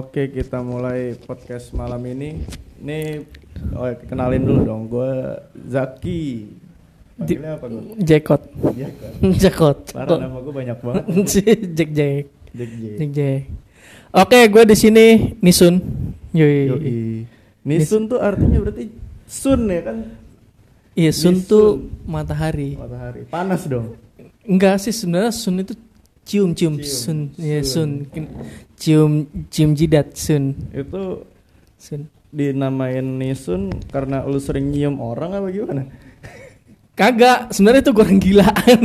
Oke, kita mulai podcast malam ini. Ini oh, kenalin dulu dong. Gue Zaki. Panggilnya apa gue? Kan. Jackot. Parah nama gue banyak banget. Jack Jack. Jack Jack. Oke, gue di sini Nisun. Yoi. Yoi. Nisun tuh artinya berarti sun ya kan? Iya, Sun Nisun. tuh matahari. Matahari. Panas dong. Enggak sih sebenarnya Sun itu cium cium, Cium, Sun. Iya, Sun. Cium cium jidat Sun. Itu Sun. dinamain Nisun karena lu sering nyium orang apa gimana? Kagak, sebenarnya itu orang gilaan.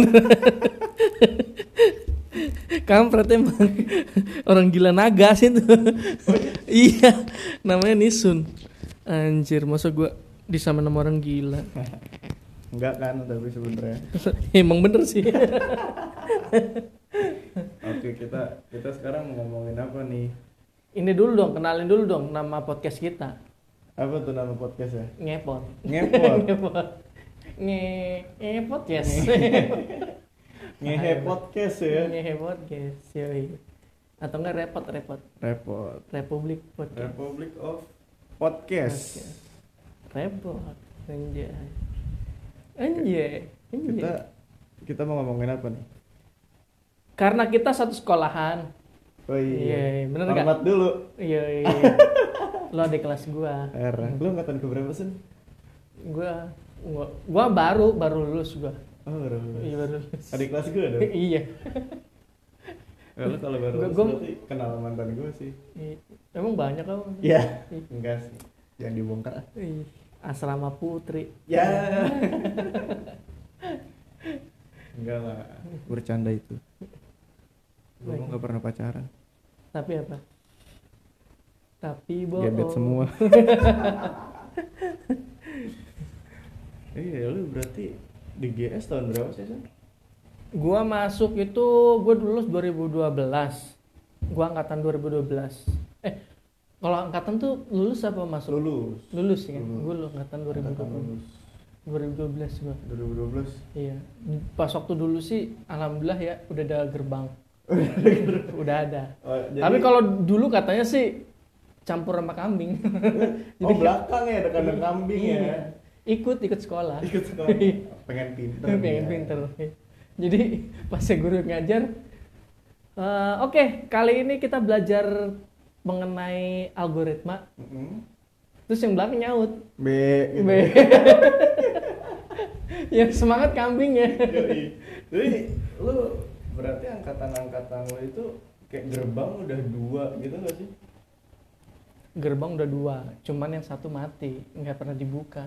Kampret emang orang gila naga sih itu. iya, namanya Nisun. Anjir, masa gua disamain sama orang gila. Enggak kan, tapi sebenarnya. emang bener sih. Oke, kita kita sekarang ngomongin apa nih? Ini dulu dong, kenalin dulu dong nama podcast kita. Apa tuh nama podcastnya? Ngepot. Ngepot. Ngepot. Nge ngepot yes. Ngehe podcast ya. Ngehe podcast. Yoi. Atau enggak repot repot. Repot. Republik podcast. Republic of Podcast. Repot. Anjay. Anjay. Anjay. Kita kita mau ngomongin apa nih? Karena kita satu sekolahan. Oh Iya, bener nggak? Hormat dulu. Iya, iya. Lo di kelas gua. Era. Lu angkatan ke berapa sih? Gua gua, gua baru baru lulus gua. Oh, baru. Iya, baru lulus. Adik kelas gue dong. iya. Ya, lu kalau baru Gua- lulus gua- kenal mantan gue sih. Iya. Emang banyak kamu? Iya. Enggak sih. Jangan dibongkar. Ih, Asrama Putri. Ya. Enggak lah. Bercanda itu. Gue nggak pernah pacaran. Tapi apa? Tapi bohong. Gebet semua. Iya, lu berarti di GS tahun berapa sih, San? Gua masuk itu gua lulus 2012. Gua angkatan 2012. Eh, kalau angkatan tuh lulus apa masuk? Lulus. Lulus ya. Lulus. Gua lu angkatan Angkatan 2012. lulus. 2012 gua. 2012. Iya. Pas waktu dulu sih alhamdulillah ya udah ada gerbang. udah ada. Oh, jadi- Tapi kalau dulu katanya sih campur sama kambing. oh belakang ya ada kandang kambing ya. Iya. Ikut ikut sekolah. Ikut sekolah. Pengen pinter. pengen ya. pinter jadi pas saya guru ngajar eh, oke kali ini kita belajar mengenai algoritma Mm-mm. terus yang belakang nyaut B. gitu. B. yang semangat kambing ya. Jadi lu berarti angkatan-angkatan lu itu kayak gerbang udah dua gitu gak sih? gerbang udah dua cuman yang satu mati nggak pernah dibuka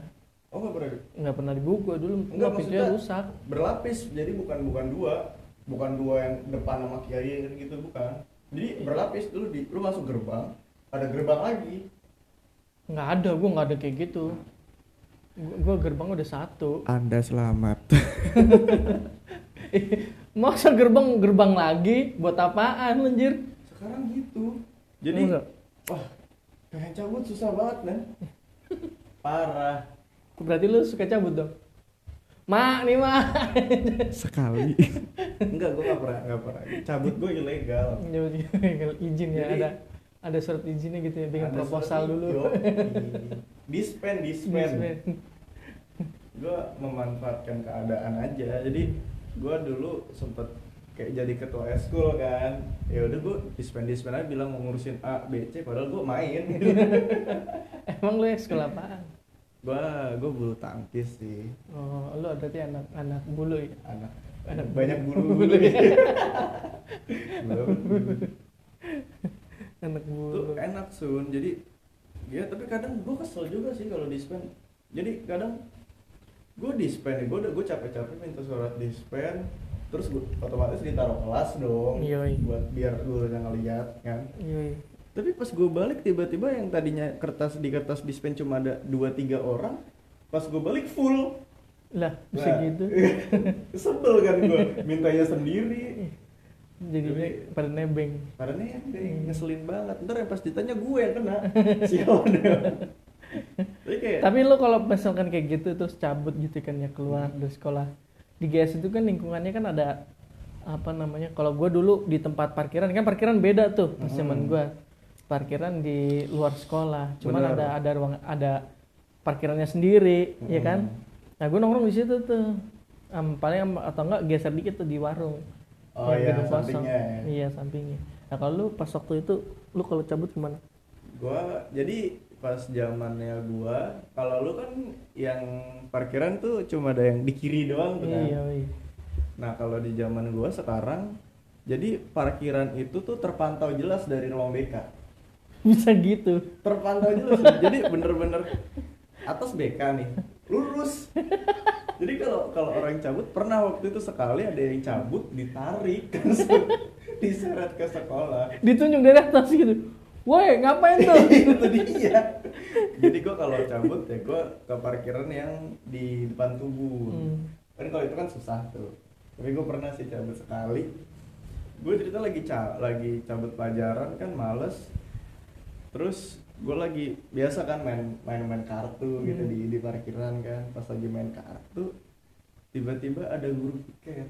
Oh nggak pernah. nggak pernah dibuka dulu Enggak, nggak pintunya maksudnya- rusak Berlapis, jadi bukan bukan dua, bukan dua yang depan sama kiri gitu bukan. Jadi berlapis dulu di lu masuk gerbang, ada gerbang lagi. nggak ada gua nggak ada kayak gitu gua, gua gerbang udah satu Anda selamat. masa gerbang gerbang lagi buat apaan anjir Sekarang gitu. Jadi Enggak. wah pengen cabut susah banget kan? Parah. Berarti lu suka cabut dong? Mak nih mak. Sekali. Enggak, gua nggak pernah nggak pernah. Cabut gue ilegal. Cabut izin ya Jadi- ada ada surat izinnya gitu ya bikin proposal dulu. Dispen. Dispen. gue memanfaatkan keadaan aja jadi gue dulu sempet kayak jadi ketua eskul kan ya udah gue dispen dispen aja bilang mau ngurusin A B C padahal gue main gitu Emang lu ya sekolah apaan? gue gue bulu tangkis sih Oh, lu berarti anak anak bulu ya? anak Anak banyak bulu. bulu bulu Anak bulu. enak sun jadi ya tapi kadang gue kesel juga sih kalau dispen jadi kadang gue dispen gue udah gue capek-capek minta surat dispen terus gue otomatis ditaruh kelas dong Yoi. buat biar gurunya ngeliat kan Yoi. tapi pas gue balik tiba-tiba yang tadinya kertas di kertas dispen cuma ada dua tiga orang pas gue balik full Lah, bisa Nah, gitu. sebel kan gue mintanya sendiri Tapi- pada nebeng. karena nih Hmm. ngeselin banget ntar yang pas ditanya gue yang kena siapa kayak Tapi lu kalau misalkan kayak gitu terus cabut gitu kan ya keluar dari sekolah. Di GS itu kan lingkungannya kan ada apa namanya? Kalau gua dulu di tempat parkiran kan parkiran beda tuh pas Hmm. zaman gua. parkiran di luar sekolah cuman Bener. ada ada ruang ada parkirannya sendiri ya kan Mm. nah gue nongkrong di situ tuh Am, paling atau enggak geser dikit tuh di warung Oh iya, sampingnya ya. iya sampingnya nah kalau lu pas waktu itu lu kalau cabut ke mana gua jadi pas zamannya gua kalau lu kan yang parkiran tuh cuma ada yang di kiri doang tuh kan. Iya iya. Nah kalau di zaman gua sekarang jadi parkiran itu tuh terpantau jelas dari ruang BK bisa gitu. Terpantau jelas. Jadi bener-bener atas BK nih lurus. Jadi kalau kalau orang cabut pernah waktu itu sekali ada yang cabut ditarik diseret ke sekolah. Ditunjuk dari atas gitu woi ngapain tuh? Itu dia. Jadi gua kalau cabut ya gua ke parkiran yang di depan tubuh Hmm. kan kalau itu kan susah tuh. Tapi gue pernah sih cabut sekali. Gue cerita lagi ca lagi cabut pelajaran kan males. Terus gue lagi biasa kan main main main kartu gitu Hmm. di di parkiran kan. Pas lagi main kartu tiba-tiba ada guru piket.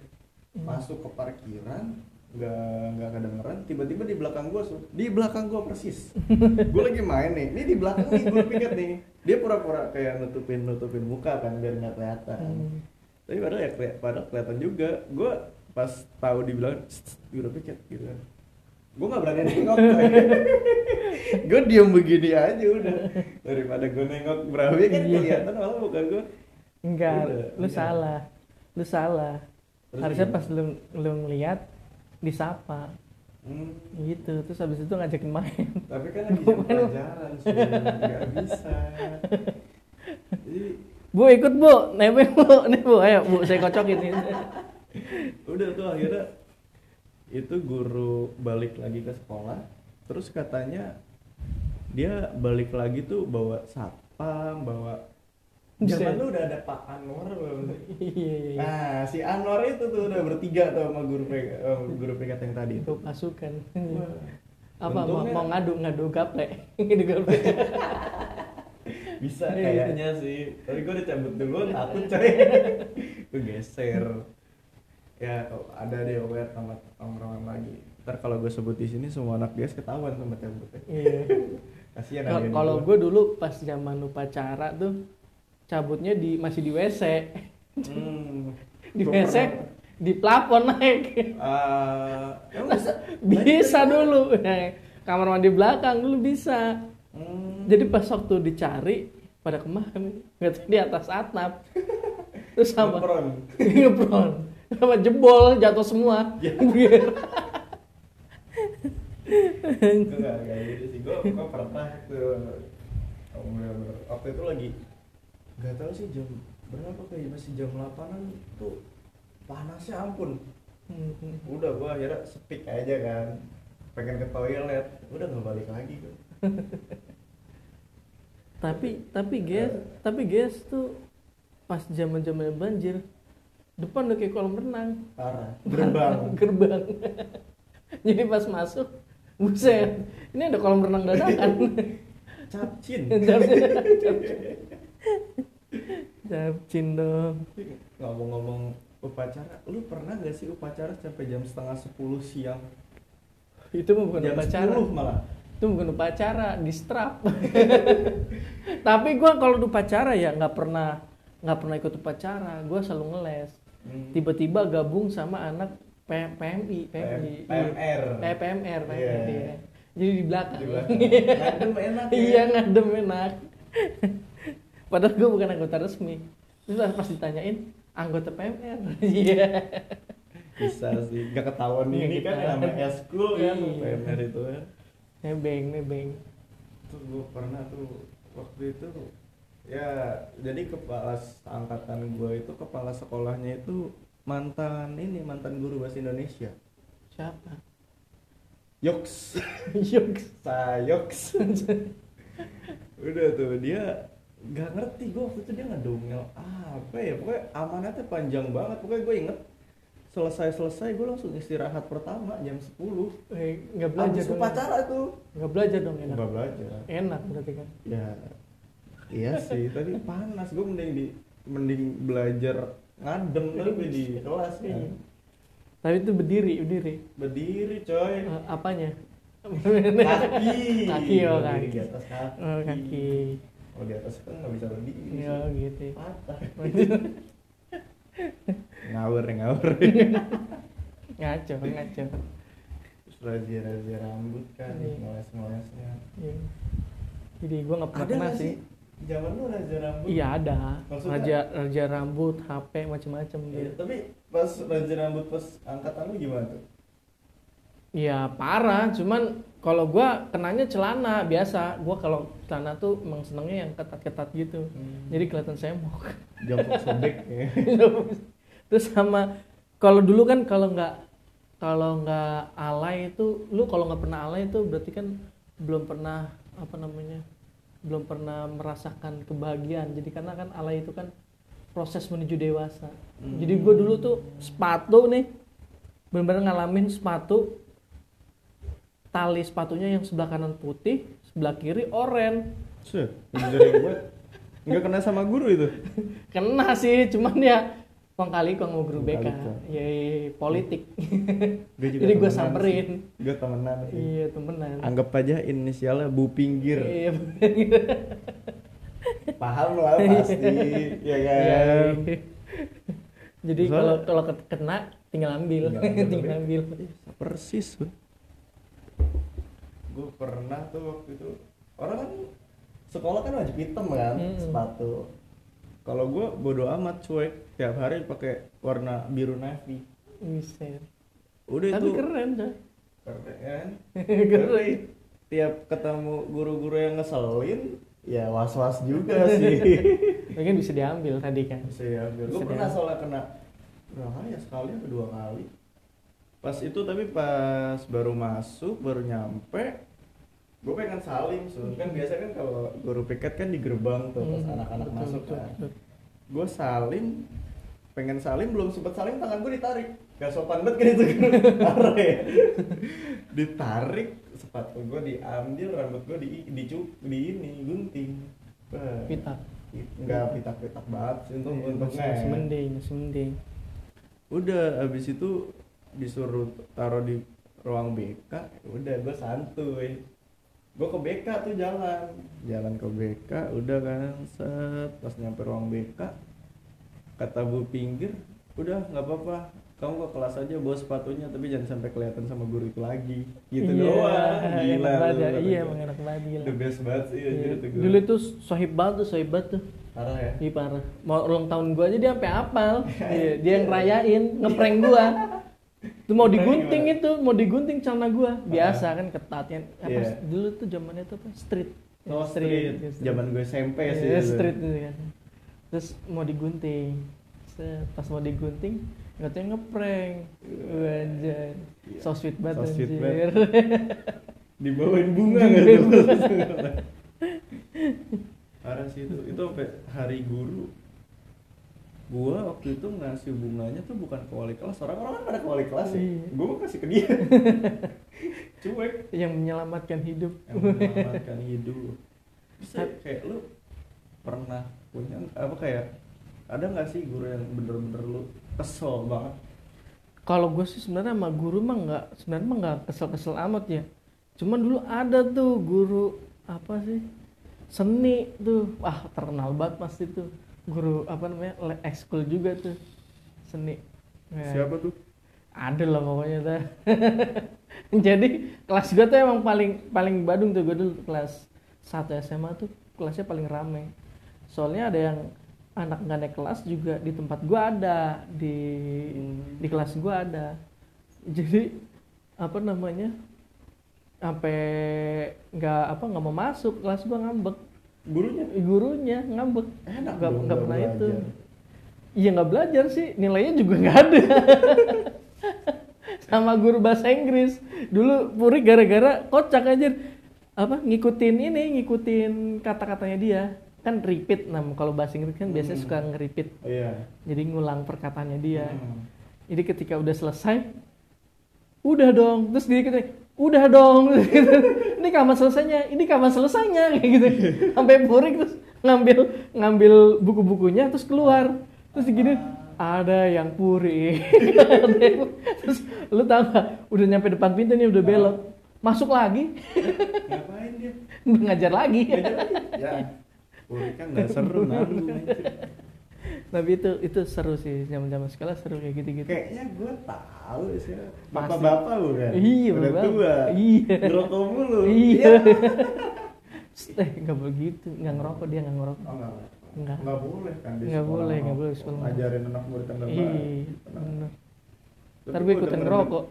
Hmm. masuk ke parkiran nggak nggak kedengeran tiba-tiba di belakang gue di belakang gue persis. Gue lagi main nih ini di belakang nih guru piket nih. Dia pura-pura kayak nutupin nutupin muka kan biar nggak kelihatan. Hmm. tapi padahal ya padahal kelihatan juga. Gue pas tahu dibilang guru piket gitu kan. Gue nggak berani nengok gue diem begini aja udah. Daripada gue nengok berabe kan Iya. kelihatan malah muka gue enggak Udah, lu enggak. salah. Lu salah. Terus harusnya gimana? pas lu lu ngeliat disapa. Hmm, gitu terus habis itu ngajakin main. Tapi kan lagi jam pelajaran sih nggak bisa. Jadi bu ikut bu. Nebeng bu nih bu. Ayo bu saya kocokin ini. Udah tuh akhirnya itu guru balik lagi ke sekolah. Terus katanya dia balik lagi tuh bawa satpam bawa. Zaman lu udah ada Pak Anwar belum? Iya iya iya. Nah si Anwar itu tuh udah bertiga tuh sama guru PK, eh, guru PK yang tadi itu. Pasukan. Wah. apa mau, Untungnya- mau ngadu ngadu gaple? Ngadu gaple. Bisa Iya, kayaknya sih. Tapi gue udah cabut dulu takut coy. Gue geser. Ya oh, ada deh aware sama tongkrongan lagi. Ntar kalau gue sebut di sini semua anak dia ketahuan sama cabutnya iya. Kasihan kalau gue dulu pas zaman upacara tuh cabutnya di masih di WC hmm, di WC pernah- di plafon naik. Emang bisa bisa dulu. Nah, kamar mandi belakang dulu bisa. Hmm, jadi pas waktu dicari pada ke mana nggak tahu di atas atap. Terus sama ngepron. ngepron. Sama jebol jatuh semua. Enggak kayak gitu sih. Gue pernah tuh. Waktu itu lagi nggak tahu sih jam berapa kayak masih jam 8an tuh panasnya ampun. Udah gua akhirnya speak aja kan. Pengen ke toilet. Udah nggak balik lagi gua. Tapi tapi guys tapi guys tuh pas zaman zaman banjir depan udah kayak kolam renang. Parah. Gerbang. Gerbang. Jadi pas masuk buset ini ada kolam renang dadakan. Capcin. Capcin dong ngomong-ngomong upacara lu pernah gak sih upacara sampai jam setengah sepuluh siang itu mah bukan jam upacara 10 malah itu bukan upacara di strap tapi gua kalau upacara ya nggak pernah nggak pernah ikut upacara gua selalu ngeles Hmm. tiba-tiba gabung sama anak P- PMI PMI PMR. eh, PMR PMR Iya. iya. jadi di belakang, Di belakang. Ngadem enak ya. iya ngadem enak padahal gue bukan anggota resmi. Terus pas ditanyain anggota PMR iya. Bisa sih gak ketahuan Nggak ini kan namanya eskul kan Iya. PMR itu kan. Nebeng nebeng. Tuh gue pernah tuh waktu itu ya jadi kepala angkatan gue itu kepala sekolahnya itu mantan ini mantan guru bahasa Indonesia. Siapa? Yoks. Yoks. Sayoks udah tuh dia nggak ngerti gue waktu itu dia ngedongel apa ya? Pokoknya amanatnya panjang banget. Pokoknya gue inget selesai selesai gue langsung istirahat pertama jam 10 eh, nggak belajar dong upacara tuh. Nggak belajar dong enak nggak belajar. Enak berarti kan? Ya iya sih tapi panas. Gue mending di mending belajar ngadem tapi di kelas kan Iya. tapi itu berdiri berdiri. Berdiri coy. Eh, apanya? Kaki. Kaki, oh, Berdiri kaki. di atas kaki. Oh kaki kalau di atas kan nggak bisa berdiri ya gitu patah. Ngawur ngawur. Ngaco ngaco. Terus razia razia rambut kan Iya. ngoles ngolesnya Iya. jadi gua nggak pernah kena sih. sih? Zaman lu razia rambut? Iya ada. Maksudnya? raja raja rambut hp macem-macem Iya, gitu. tapi pas razia rambut pas angkatan lu gimana tuh? Iya parah, cuman kalau gua kenanya celana biasa. Gua kalau celana tuh emang senengnya yang ketat-ketat gitu. Hmm. Jadi kelihatan semok. jongkok sobek ya Terus sama kalau dulu kan kalau nggak kalau nggak alay itu, lu kalau nggak pernah alay itu berarti kan belum pernah apa namanya, belum pernah merasakan kebahagiaan. Jadi karena kan alay itu kan proses menuju dewasa. Hmm. Jadi gue dulu tuh sepatu nih, bener-bener ngalamin sepatu tali sepatunya yang sebelah kanan putih, sebelah kiri oranye. Set, jadi gue nggak kena sama guru itu Kena sih, cuman ya kong kali kong mau guru BK, kali kong. ya politik. Gue Jadi gue samperin. gue temenan sih iya temenan. anggap aja inisialnya Bu Pinggir Iya. paham lah pasti ya kan Iya. Jadi Soalnya- kalau kalau ke- kena tinggal ambil, Tinggal ambil. tinggal ambil. Gue pernah tuh waktu itu orang kan sekolah kan wajib hitam kan Hmm. sepatu kalau gue bodo amat cuek tiap hari pakai warna biru navy Buset. udah Tapi itu keren coy. keren kan keren. Tiap ketemu guru-guru yang ngeselin ya was-was juga sih Mungkin bisa diambil tadi kan. bisa ya gue pernah diambil. soalnya kena berapa kali ya sekali atau dua kali pas itu tapi pas baru masuk baru nyampe gue pengen salim sun. Kan biasa kan kalau guru piket kan di gerbang tuh pas Hmm, anak-anak masuk kan. gue salim pengen salim belum sempet salim tangan gue ditarik. Gak sopan banget kan itu ditarik sepatu gue diambil rambut gue di di, di ini gunting. Pitak. Enggak pitak-pitak banget sih untung Iya, untungnya Masih ya. mending, masih mending. udah abis itu disuruh taruh di ruang BK udah gue santuy gue ke BK tuh jalan jalan ke BK udah kan set pas nyampe ruang BK kata bu pinggir udah nggak apa-apa kamu ke kelas aja bawa sepatunya tapi jangan sampai kelihatan sama guru itu lagi gitu Iya, doang gila lu, ya. Iya, emang enak banget gila. the best banget sih Iya. itu guru. Dulu tuh sohib banget tuh, sohib banget tuh. parah ya Iya parah. Mau ulang tahun gua aja dia sampai apal. Iya, dia yang rayain, ngeprank gua. Itu mau digunting gimana? itu, mau digunting celana gua. Biasa kan ketatnya. Apa Iya. dulu tuh zamannya tuh apa? Street. Oh, street. iya, Zaman gue SMP sih Iya, itu. street itu kan. Terus mau digunting. Pas mau digunting, katanya ngeprank. Wajar. Iya. So sweet banget So sweet anjir. dibawain bunga nggak tuh parah sih itu itu sampai hari guru gua waktu itu ngasih bunganya tuh bukan ke wali kelas orang-orang kan pada ke wali kelas ya Iya. gua mau kasih ke dia. Cuek. Yang menyelamatkan hidup. yang menyelamatkan hidup. Bisa ya, kayak lu pernah punya apa kayak ada nggak sih guru yang bener-bener lu kesel banget? Kalau gue sih sebenarnya sama guru mah nggak sebenarnya mah nggak kesel-kesel amat ya. Cuman dulu ada tuh guru apa sih seni tuh, wah terkenal banget pasti tuh guru apa namanya ekskul juga tuh seni. Nah, siapa tuh Ada lah pokoknya tuh. Jadi kelas gue tuh emang paling paling badung tuh gue dulu kelas 1 SMA tuh kelasnya paling rame. Soalnya ada yang anak nggak naik kelas juga di tempat gue ada di di kelas gue ada. Jadi apa namanya sampai nggak apa nggak mau masuk kelas gue ngambek gurunya? Gurunya ngambek. Enak nggak nggak pernah itu. iya nggak belajar sih. Nilainya juga nggak ada. Sama guru bahasa Inggris. Dulu Puri gara-gara kocak aja apa ngikutin ini ngikutin kata-katanya dia. Kan repeat nah kalau bahasa Inggris kan biasanya Hmm. suka nge-repeat. Oh, iya. Jadi ngulang perkataannya dia. Hmm. jadi ketika udah selesai udah dong. Terus dia gitu udah dong. Gitu. ini kapan selesainya. Ini kapan selesainya. Kayak gitu. Sampai burik terus ngambil ngambil buku-bukunya terus keluar. Terus gini ada yang puri terus lu tau gak udah nyampe depan pintu nih udah belok. Masuk lagi. Ngapain dia? Ngajar lagi. Ngajar lagi. ya Uri kan nggak seru anjir. Tapi itu itu seru sih zaman zaman sekolah seru kayak gitu gitu kayaknya gue tahu sih. Pasti. bapak-bapak bukan Iya, udah bapak. tua. Iya. ngerokok mulu. Iya. Eh nggak begitu. Nggak ngerokok dia nggak ngerokok. Oh enggak Nggak. nggak boleh kan di Nggak sekolah boleh, nggak boleh di sekolah. ngajarin anak murid kan nggak iya ntar gue ikutan ngerokok.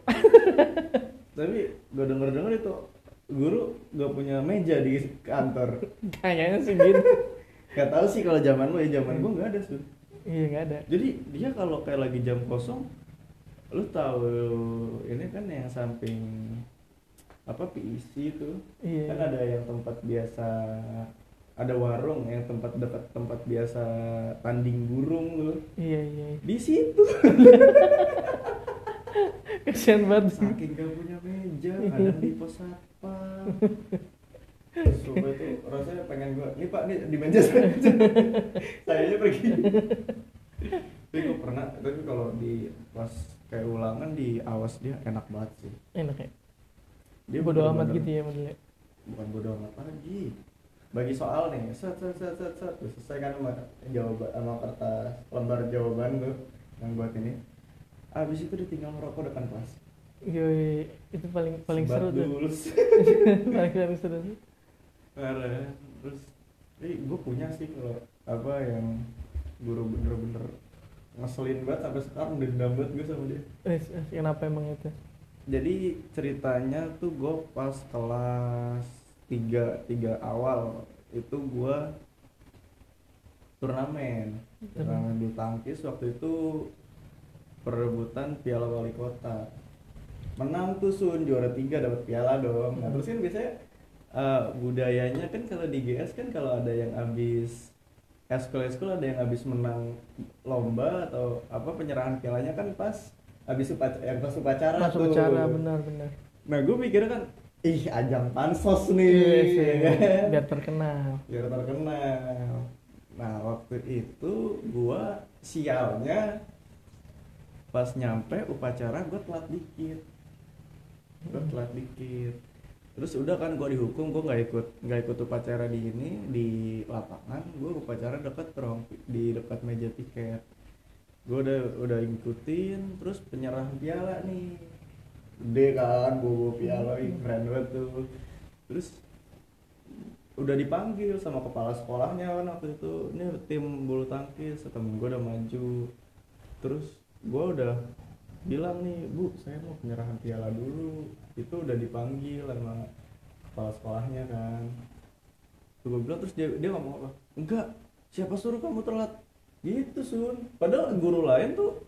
Tapi gue denger denger itu guru gak punya meja di kantor. Kayaknya sih gitu. Gak tahu sih kalau zaman lu ya zaman gue nggak ada sih iya nggak ada. Jadi dia kalau kayak lagi jam kosong lu tahu ini kan yang samping apa PIC itu? Iya. Kan ada yang tempat biasa ada warung yang tempat dekat tempat biasa tanding burung tuh. Iya iya iya. di situ. Kasian banget. Saking gak punya meja kadang di pos satpam coba itu rasanya pengen gua nih pak nih di meja saya sayanya pergi. Tapi gua pernah tapi kalau di pas kayak ulangan di awas dia enak banget sih. Enak ya? Dia bodo amat gitu ya modelnya? Bukan bodo amat lagi. Bagi soal nih set set set set set. Terus selesai kan sama jawaban sama kertas lembar jawaban tuh yang buat ini. Abis itu ditinggal ngerokok depan kelas. Yoi, itu paling paling Sebat seru tuh. paling paling seru tuh Parah. terus eh gue punya sih kalau apa yang guru bener-bener ngeselin banget sampai sekarang dendam banget gue sama dia. Eh, eh, kenapa emang itu? Jadi ceritanya tuh gue pas kelas tiga tiga awal itu gue turnamen. Turnamen. Bulu tangkis. Waktu itu perebutan piala wali kota. Menang tuh sun juara tiga dapat piala dong. Nah terus kan biasanya eh, budayanya kan kalau di GS kan kalau ada yang habis eskul eskul ada yang habis menang lomba atau apa penyerahan pialanya kan pas habis upacara yang pas upacara masuk tuh. acara benar benar Nah gue mikirnya kan, ih ajang pansos Iya nih, sih, ya kan? biar terkenal biar terkenal. Nah waktu itu gue sialnya pas nyampe upacara gue telat dikit, gue telat dikit. Terus udah kan gue dihukum, gue nggak ikut nggak ikut upacara di ini di lapangan, gue upacara dekat ruang di dekat meja tiket. Gue udah udah ngikutin, terus penyerahan piala nih, gede kan, bawa piala, ih, keren banget tuh. Terus udah dipanggil sama kepala sekolahnya kan waktu itu ini tim bulu tangkis temen gue udah maju terus gue udah bilang nih bu saya mau penyerahan piala dulu itu udah dipanggil sama kepala sekolahnya kan. Terus gue bilang terus dia dia ngomong apa? Enggak siapa suruh kamu telat? Gitu sun. Padahal guru lain tuh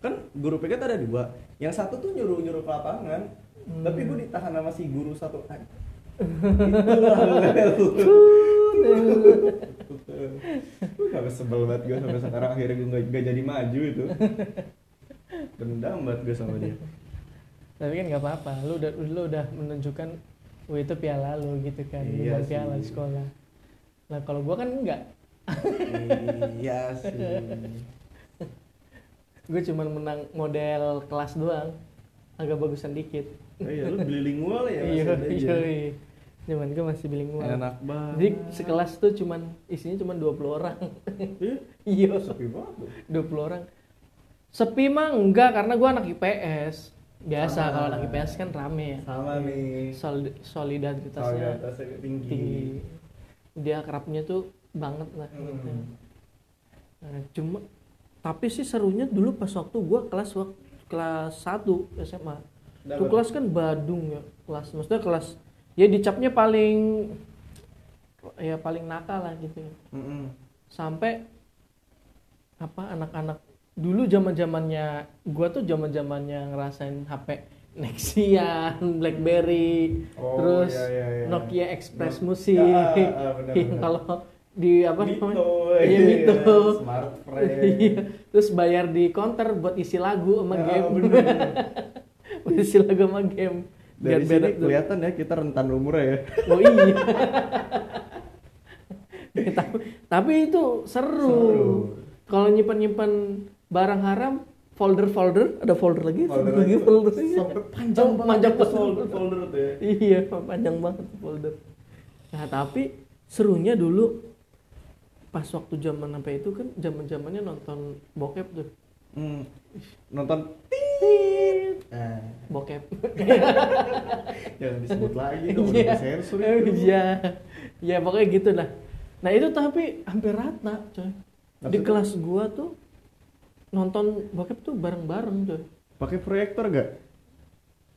kan guru PKT ada dua. Yang satu tuh nyuruh nyuruh ke lapangan Hmm. tapi gue ditahan sama si guru satu. "Ah, Itulah. Gue gak sebel banget gue sampai sekarang akhirnya gue gak, gak jadi maju itu. Dendam banget gue sama dia tapi kan nggak apa-apa. Lu udah lu udah menunjukkan oh itu piala lu gitu kan Iya Bukan piala di sekolah. Nah kalau gua kan enggak Iya sih. Gue cuman menang model kelas doang. Agak bagusan dikit. Oh, Iya lu bilingual ya iya iya cuman gue masih bilingual Enak banget. Jadi sekelas tuh cuman isinya cuman 20 orang. Iya, iya. Sepi banget tuh. 20 orang. Sepi mah enggak karena gua anak IPS biasa kalau anak IPS kan rame ya Sama nih Solid- solidaritasnya Solidaritasnya tinggi, tinggi dia kerapnya tuh banget lah gitu. Hmm. Nah, cuma tapi sih serunya dulu pas waktu gua kelas wak- kelas 1 SMA Dapat. tuh kelas kan Badung ya kelas maksudnya kelas ya dicapnya paling ya paling nakal lah gitu ya. Mm-mm. sampai apa anak-anak dulu zaman zamannya gua tuh zaman zamannya ngerasain HP Nexian, BlackBerry, Oh, terus iya, iya, iya. Nokia Express Nok- Musik, Ah, ah, kalau di apa Mito, namanya? Iya Mito. Smart friend Iya. Terus bayar di counter buat isi lagu sama Ah, game. bener. buat isi lagu sama game. Dari sini beres tuh. kelihatan ya kita rentan umurnya ya Oh iya. tapi, tapi itu seru. Seru. Kalau nyimpen-nyimpen barang haram folder-folder, ada folder lagi, Folder lagi folder sampai panjang Oh, banget panjang banget. folder folder tuh ya. Iya, panjang banget folder. Nah, tapi serunya dulu pas waktu zaman sampai itu kan zaman-zamannya nonton bokep tuh. Hmm. Nonton Tit. eh, Bokep. jangan disebut lagi dong udah Iya. sensor itu. Iya. Ya pokoknya gitu lah. Nah, itu tapi hampir rata, coy. Di Maksudnya? kelas gua tuh nonton bokep tuh bareng-bareng, coy. Pakai proyektor gak?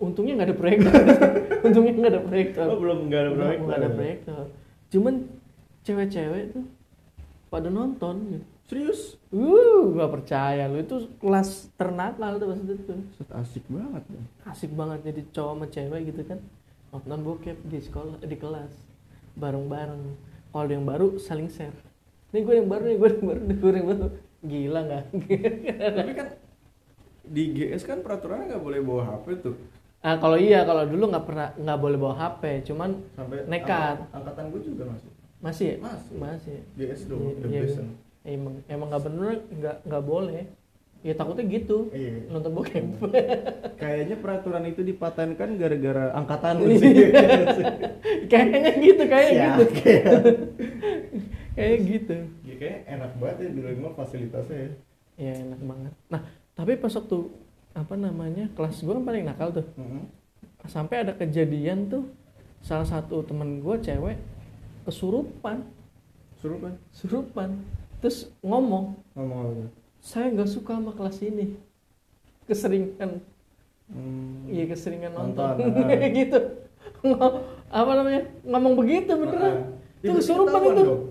Untungnya nggak ada proyektor. Untungnya nggak ada proyektor. Oh belum nggak ada proyektor. nggak ada proyektor. Cuman cewek-cewek tuh pada nonton gitu. Serius? Uh, gak percaya lu itu kelas ternakal tuh pas itu tuh. Set asik banget dong. Asik banget jadi cowok sama cewek gitu kan. Nonton bokep di sekolah di kelas bareng-bareng. Kalau ada yang baru saling share. Nih gue yang baru nih, gue yang baru, nih gue yang baru. Gila nggak? Tapi kan di GS kan peraturannya nggak boleh bawa HP tuh. ah kalau iya kalau dulu nggak pernah nggak boleh bawa HP, cuman Sampai Nekat. angka- Angkatan gue juga masih. masih ya? Masih. Masih. GS dong, Iya, the iya. Emang emang nggak bener nggak nggak boleh. Ya takutnya gitu Iya. nonton bokep. Kayaknya peraturan itu dipatenkan gara-gara angkatan lu Iya. sih. kayaknya gitu kayak Siap, gitu kayak. kayak gitu Ya, kayak enak banget ya dulu emang fasilitasnya ya. ya enak banget. Nah tapi pas waktu apa namanya kelas gue kan paling nakal tuh. Mm-hmm. sampai ada kejadian tuh salah satu temen gue cewek kesurupan. Suruh kan kesurupan. Terus ngomong ngomong apa saya nggak suka sama kelas ini. Keseringan. Hmm. iya keseringan nonton, Nonton, gitu. Ngo- apa namanya ngomong begitu beneran. Ah. itu kesurupan itu. dong.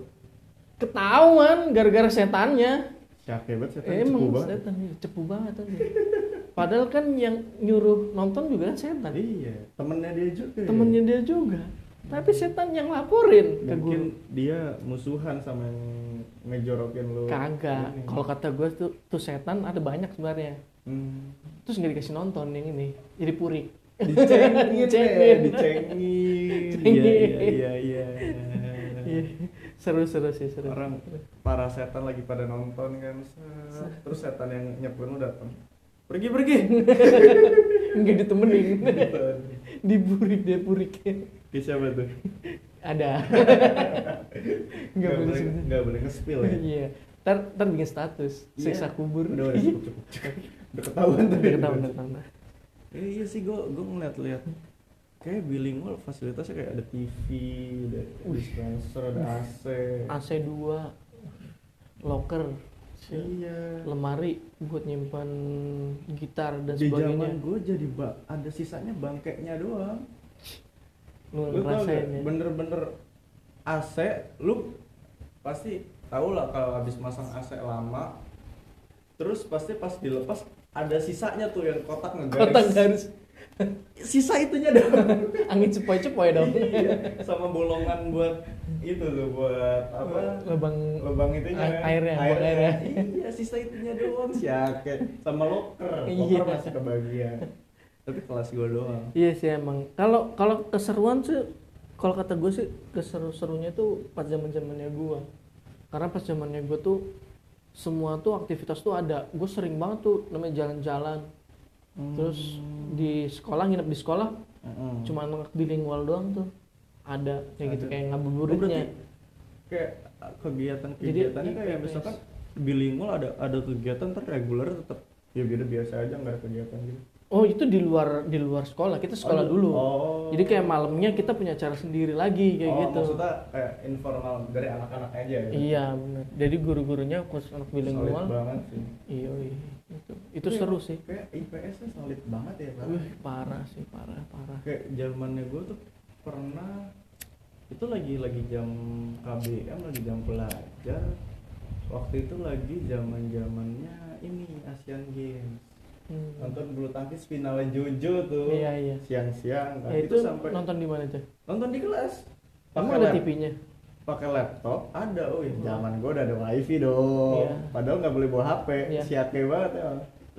Ketahuan gara-gara setannya Siap hebat setan emang cepu banget. setan iya, cepu banget aja padahal kan yang nyuruh nonton juga kan setan Iya, temennya dia juga. ya. temennya dia juga tapi setan yang laporin ke Mungkin dia musuhan sama yang ngejorokin lu. kagak kalau kata gue tuh tuh setan ada banyak sebenarnya Hmm. terus nggak dikasih nonton yang ini jadi purik dicengin Dicengin. ya, dicengin. Cengin. Iya, iya, iya, Iya, seru seru sih seru Orang para setan lagi pada nonton kan. Terus setan yang nyepun datang. Pergi pergi. nggak ditemenin diburik dia purik Di siapa tuh? ada nggak boleh nggak boleh nge-spill ya. iya ntar ntar bikin status siksa Iya. kubur Udah udah cukup cukup. Udah ketahuan tuh. Udah ketahuan, udah ketahuan. Eh, iya sih gue gue ngeliat-liat kayak bilingual fasilitasnya kayak ada TV, ada dispenser, ada AC. AC 2 locker Iya. lemari buat nyimpan gitar dan Di sebagainya zaman gue jadi ba- ada sisanya bangkeknya doang. lu ngerasain ya Bener-bener AC, lu pasti tau lah kalau habis masang AC lama, terus pasti pas dilepas ada sisanya tuh yang kotak ngegaris. kotak garis Sisa itunya dong. angin cepoi-cepoi dong Iya, sama bolongan buat itu tuh buat apa? lubang lubang itunya Air- kan? airnya, airnya. iya sisa itunya doang siaket sama loker Iya. loker masih kebagian tapi kelas gua doang iya sih emang kalau kalau keseruan sih kalau kata gue sih keseru-serunya tuh pas zaman zamannya gue karena pas zamannya gue tuh semua tuh aktivitas tuh ada gue sering banget tuh namanya jalan-jalan terus di sekolah nginep di sekolah Mm-mm. cuma bilingual doang tuh ada kayak gitu Ada. kayak Oh, ngabuburitnya berarti kayak kegiatan Jadi, kegiatannya kayak misalkan bilingual ada ada kegiatan ter reguler tetap ya biasa biasa aja nggak ada kegiatan gitu oh itu di luar di luar sekolah. Kita sekolah Oh, dulu. oh. jadi kayak malamnya kita punya acara sendiri lagi kayak oh, gitu. maksudnya kayak informal dari anak-anak aja ya iya benar jadi guru-gurunya khusus anak Solid bilingual banget sih. Iya iya. Itu itu Tapi seru sih. Kayak IPS nya solid banget ya Pak. Wih, parah sih parah parah. Kayak zamannya gue tuh pernah itu lagi lagi jam KBM lagi jam belajar waktu itu lagi zaman zamannya ini Asian Games Hmm. nonton bulu tangkis finalnya Jojo tuh. Iya iya. Siang-siang kan. Ya, itu, itu sampai nonton di mana tuh nonton di kelas. Pakai ada TV-nya pakai laptop ada oh zaman gue udah ada wifi dong. Iya. padahal nggak boleh bawa HP Iya. siake banget ya.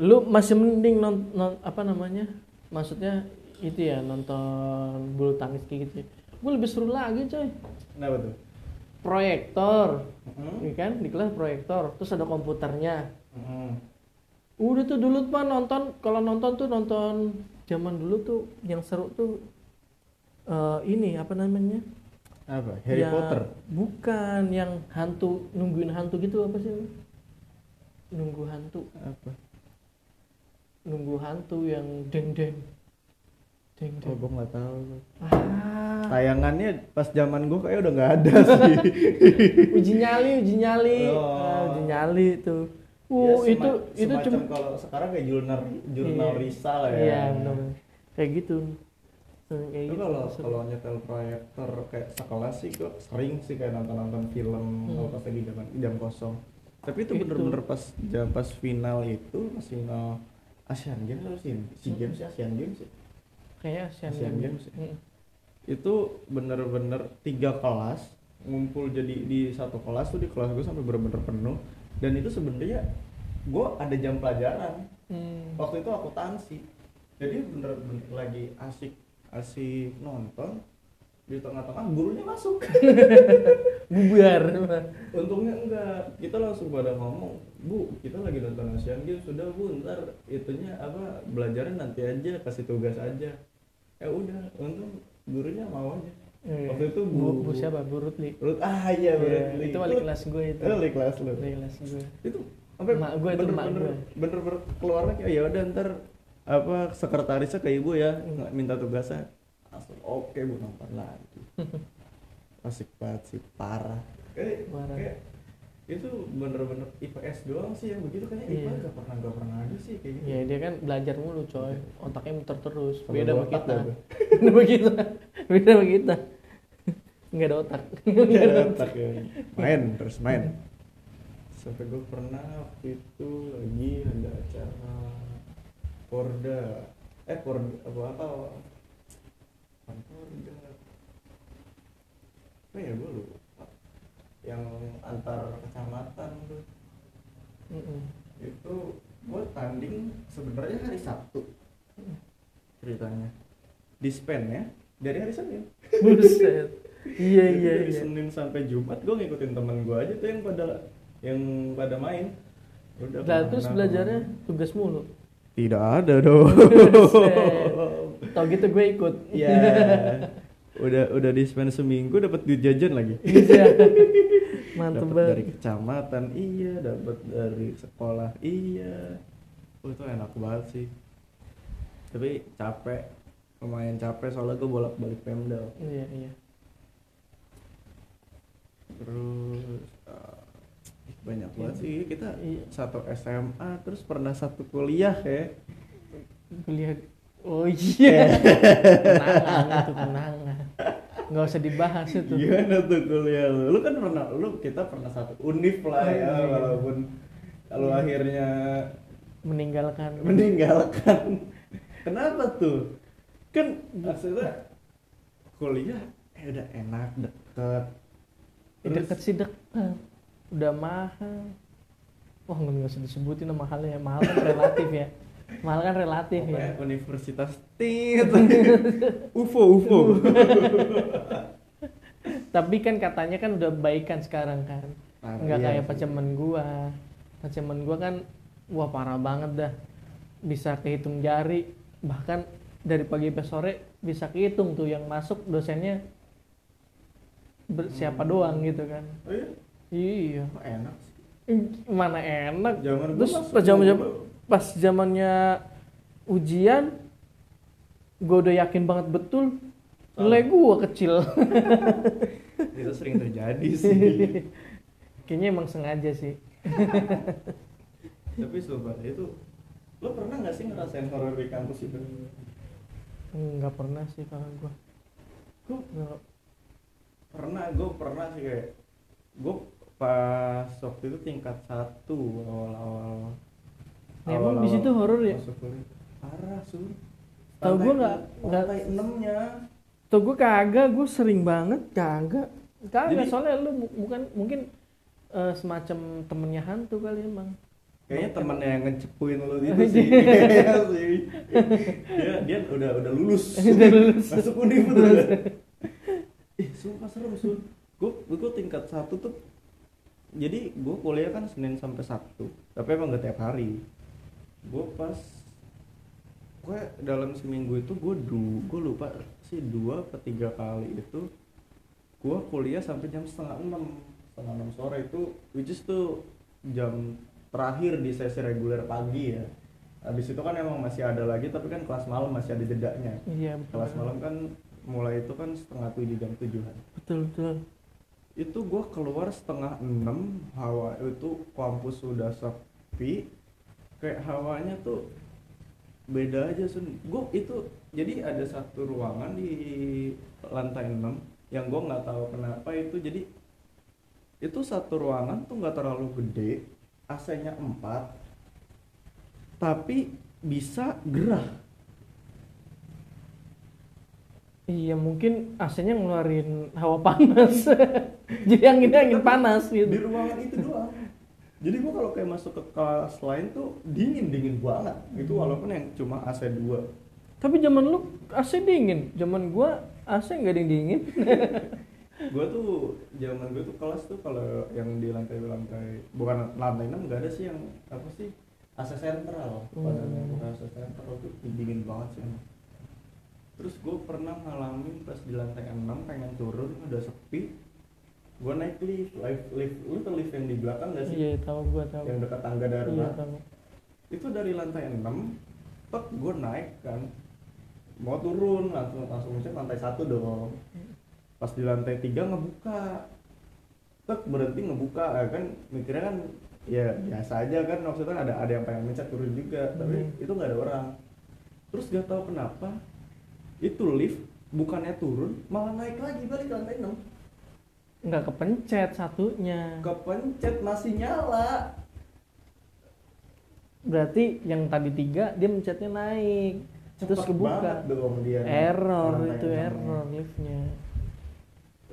Lu masih mending non, non- apa namanya? Maksudnya itu ya nonton bulu tangkis kayak gitu gue lebih seru lagi coy. Kenapa tuh? Proyektor. Mm-mm. Iya kan? Di kelas proyektor. Terus ada komputernya. Mm-mm. Udah tuh dulu mah nonton kalau nonton tuh nonton zaman dulu tuh yang seru tuh eh, ini apa namanya? Apa? Harry Ya, Potter? bukan yang hantu nungguin hantu gitu apa sih? Nunggu hantu. Apa? Nunggu hantu yang deng deng deng oh deng gue nggak tahu. Ah. Tayangannya pas zaman gue kayak udah nggak ada sih. Uji nyali uji nyali. Oh. Ah, uji nyali itu Ya, uh sema- itu itu cuma kalau sekarang kayak jurnal jurnal Iya. Risa lah ya iya benar kayak gitu Hmm, kayak Itu gitu kalau seru. kalau nyetel proyektor kayak sekelas sih gue sering sih kayak nonton nonton film Hmm. kalau pas lagi jam jam kosong tapi itu bener-bener pas jam pas final itu pas final Asian Games atau sih si Hmm. Games ya Asian Games ya? kayak Asian, Asian Games. Games ya? Mm. itu bener-bener tiga kelas ngumpul jadi di satu kelas tuh di kelas gue sampai bener-bener penuh dan itu sebenarnya gue ada jam pelajaran. Hmm. waktu itu akuntansi. Jadi bener-bener lagi asik asik nonton di tengah-tengah gurunya masuk. Bubar. Untungnya enggak. Kita langsung pada ngomong bu kita lagi nonton Asian Games sudah bu ntar itunya apa belajarnya nanti aja kasih tugas aja. Ya udah untung gurunya mau aja Iya. Waktu itu bu, Bu- bu siapa? Bu Rutli. Lut ah iya Iya, bener itu wali kelas gue itu. Wali kelas lu. Wali kelas gue. Itu sampai Mak gue itu, mak bener-bener gue. bener-bener keluarnya kayak ya udah ntar apa sekretarisnya ke ibu ya nggak minta tugasnya. Langsung oke bu nonton lagi. Asik banget sih parah. Kayak, Parah. kayak itu bener-bener IPS doang sih yang begitu kayaknya IPA Iya. gak pernah gak pernah ada sih kayak gitu ya dia kan belajar mulu coy. Otaknya muter terus. Sama beda sama kita. gue. beda sama kita. Beda sama kita nggak ada otak. Nggak ada otak ya. main terus main. Sampai gue pernah waktu itu lagi ada acara Porda. Eh Porda apa apa? Porda. Apa ya gue lupa. Yang antar kecamatan tuh. Mm-mm. itu gue tanding sebenarnya hari Sabtu. Ceritanya. Dispen ya. Dari hari Senin. Buset iya Jadi iya dari iya. Senin sampai Jumat gue ngikutin teman gue aja tuh yang pada yang pada main. Udah Lah terus belajarnya ke mana. tugas mulu? Tidak ada dong. Tau gitu gue ikut. Ya udah udah dispen seminggu dapat duit jajan lagi. Iya. mantep dapat banget. dari kecamatan iya. Dapat dari sekolah iya. Oh, itu enak banget sih. Tapi capek. Lumayan capek soalnya gue bolak balik pemda. Iya iya terus eh, banyak banget sih. Kita Iya. satu SMA terus pernah satu kuliah ya. Kuliah oh iya. Kenangan itu kenangan nggak usah dibahas itu. Gimana tuh kuliah lu? Lu kan pernah lu kita pernah satu univ lah ya Iya. walaupun kalau Iya. akhirnya meninggalkan. Meninggalkan. Kenapa tuh? Kan maksudnya kuliah eh udah enak deket Eh, deket sih deket. Udah mahal. Wah nggak usah disebutin nama mahalnya mahal kan relatif ya. Mahal kan relatif ya. Universitas tit. UFO UFO tapi kan katanya kan udah baikan sekarang kan. Parah, nggak iya kayak pacemen gua. Pacemen gua kan wah parah banget dah. Bisa kehitung jari. Bahkan dari pagi sampai sore bisa kehitung tuh yang masuk dosennya siapa Hmm. doang gitu kan. Oh iya? Iya. Enak sih. Ih, mana enak. Gua terus pas zaman dulu. pas zamannya ujian gue udah yakin banget betul. Nilai gue kecil. Itu sering terjadi sih. Kayaknya emang sengaja sih. Tapi sumpah itu lo pernah nggak sih ngerasain horor di kampus itu? Nggak pernah sih kalau gue gue. Pernah gue pernah sih kayak gue pas waktu itu tingkat satu awal-awal. Nah, emang di situ horor ya? parah sur. Tahu gua Lantai- nggak- nggak- enamnya. Tuh gue kagak gue sering banget kagak. Kagak Jadi- soalnya lu bu- bukan mungkin eh, semacam temennya hantu kali emang. Kayaknya temannya yang ngecepuin lo itu sih. Iya sih. Dia dia udah udah lulus. Udah lulus. masuk univ tuh ih sumpah serem sur gue gue tingkat satu tuh jadi gue kuliah kan senin sampai sabtu tapi emang gak tiap hari. Gue pas gue dalam seminggu itu gue du gue lupa sih dua atau tiga kali itu gue kuliah sampai jam setengah enam setengah enam sore itu which is tuh jam terakhir di sesi reguler pagi ya. Habis itu kan emang masih ada lagi tapi kan kelas malam masih ada jedanya. Iya betul. Kelas malam kan mulai itu kan setengah tujuh jam tujuhan. Betul betul. Itu gue keluar setengah enam hawa itu kampus sudah sepi kayak hawanya tuh beda aja sun. Gue itu jadi ada satu ruangan di lantai 6 yang gue nggak tahu kenapa itu jadi itu satu ruangan tuh nggak terlalu gede AC-nya 4 tapi bisa gerah iya mungkin AC-nya ngeluarin hawa panas. Jadi anginnya angin panas di gitu ruangan itu doang. Jadi gua kalau kayak masuk ke kelas lain tuh dingin dingin banget. Itu walaupun yang cuma AC 2 tapi zaman lu AC dingin. Zaman gua AC nggak ada yang dingin. Gua tuh zaman gua tuh kelas tuh kalau yang di lantai lantai bukan lantai 6 nggak ada sih yang apa sih AC sentral. Padahal Hmm. bukan AC sentral tuh dingin banget sih. Terus gue pernah ngalamin pas di lantai 6 pengen turun udah sepi. Gue naik lift lift lift. Lu tuh lift yang di belakang gak sih? Iya tahu gua tahu yang dekat tangga iya darurat tahu itu dari lantai 6 tek gue naik kan. Mau turun langsung langsung cek lantai satu dong. Pas di lantai tiga ngebuka. Tek berhenti ngebuka Eh, kan mikirnya kan ya biasa aja kan. Maksudnya ada ada yang pengen mencet turun juga. Tapi Hmm. itu nggak ada orang. Terus gak tahu kenapa itu lift bukannya turun malah naik lagi balik ke lantai 6 nggak kepencet satunya. Kepencet masih nyala. Berarti yang tadi tiga dia mencetnya naik. Terus Cepet kebuka. banget dong dia error itu 6-nya. error liftnya.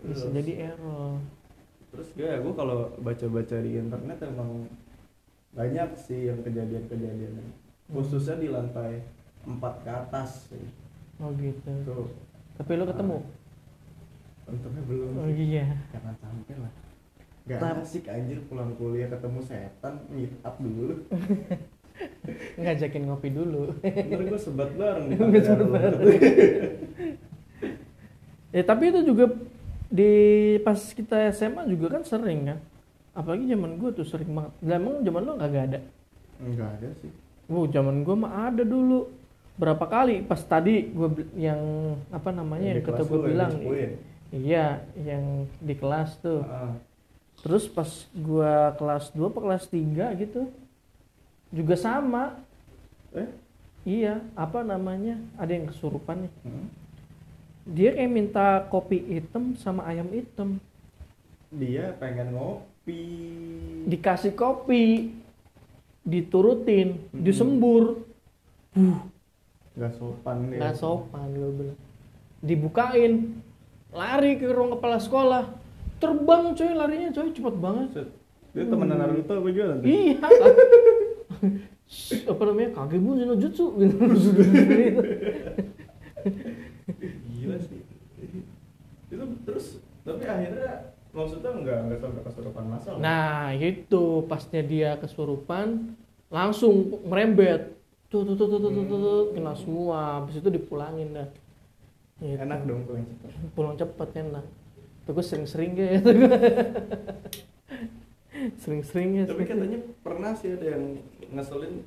Bisa Terus- jadi error. Terus gue ya gue kalau baca-baca di internet emang banyak sih yang kejadian-kejadian khususnya di lantai 4 ke atas sih oh gitu. Tuh. Tapi lu ketemu? Untungnya belum. Oh sih. iya. Jangan sampai lah. Gak Tap- asik anjir pulang kuliah ketemu setan meet up dulu. Ngajakin ngopi dulu. Ntar gue sebat bareng tangga sebat bareng. eh tapi itu juga di pas kita SMA juga kan sering kan? Apalagi zaman gue tuh sering banget. Lah emang zaman lu kagak ada? Enggak ada sih. Wow, zaman gue mah ada dulu berapa kali? Pas tadi gue yang apa namanya yang Di kata gue yang bilang iya yang di kelas tuh. Ah, terus pas gue kelas 2 apa kelas 3 gitu juga sama. Eh? Iya apa namanya ada yang kesurupan nih. Hmm. dia kayak minta kopi hitam sama ayam hitam. Dia pengen ngopi. Dikasih kopi diturutin Hmm. disembur. Buh nggak sopan dia. Nggak sopan gue bilang. Dibukain lari ke ruang kepala sekolah. Terbang coy larinya coy cepet banget. Dia temenan Naruto apa juga nanti iya. Apa namanya? Kagebun no jutsu gitu. Gila sih. Itu terus tapi akhirnya maksudnya nggak nggak sampai kesurupan masal nah itu pasnya dia kesurupan langsung merembet tuh tuh tuh tuh tuh tuh, tuh, tuh. kena semua. Habis itu dipulangin dah. Gitu. enak dong pulang cepat. Pulang cepet enak. Tuh gue sering-sering gitu. Sering-sering ya tapi katanya pernah sih ada yang ngeselin.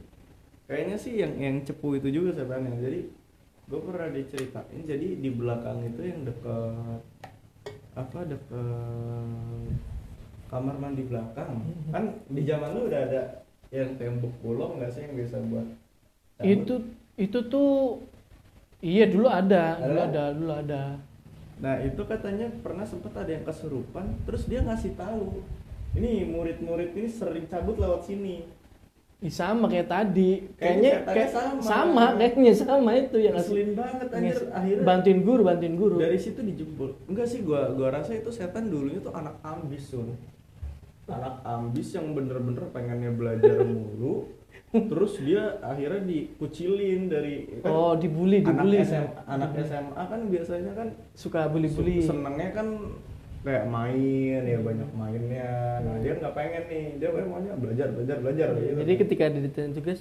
Kayaknya sih yang yang cepu itu juga sebenarnya jadi gue pernah diceritain jadi di belakang itu yang deket apa deket kamar mandi belakang. Kan di zaman lu udah ada yang tembok bolong nggak sih yang biasa buat? Itu itu tuh iya dulu ada dulu Ada? ada dulu ada Nah itu katanya pernah sempat ada yang kesurupan, terus dia ngasih tahu, ini murid-murid ini sering cabut lewat sini. Ih, sama kayak tadi Kayaknya kayak sama. sama kayaknya sama itu yang Ngeselin banget anjir akhirnya. bantuin guru bantuin guru Dari situ dijebol. Enggak sih gua gua rasa itu setan dulunya tuh anak ambis sun. Anak ambis yang bener-bener pengennya belajar mulu. terus dia akhirnya dikucilin dari kan oh dibully anak dibully SMA, anak SMA kan biasanya kan suka bully-bully senengnya kan kayak main ya banyak mainnya nah dia nggak pengen nih dia maunya belajar belajar belajar gitu jadi ketika ditanya tugas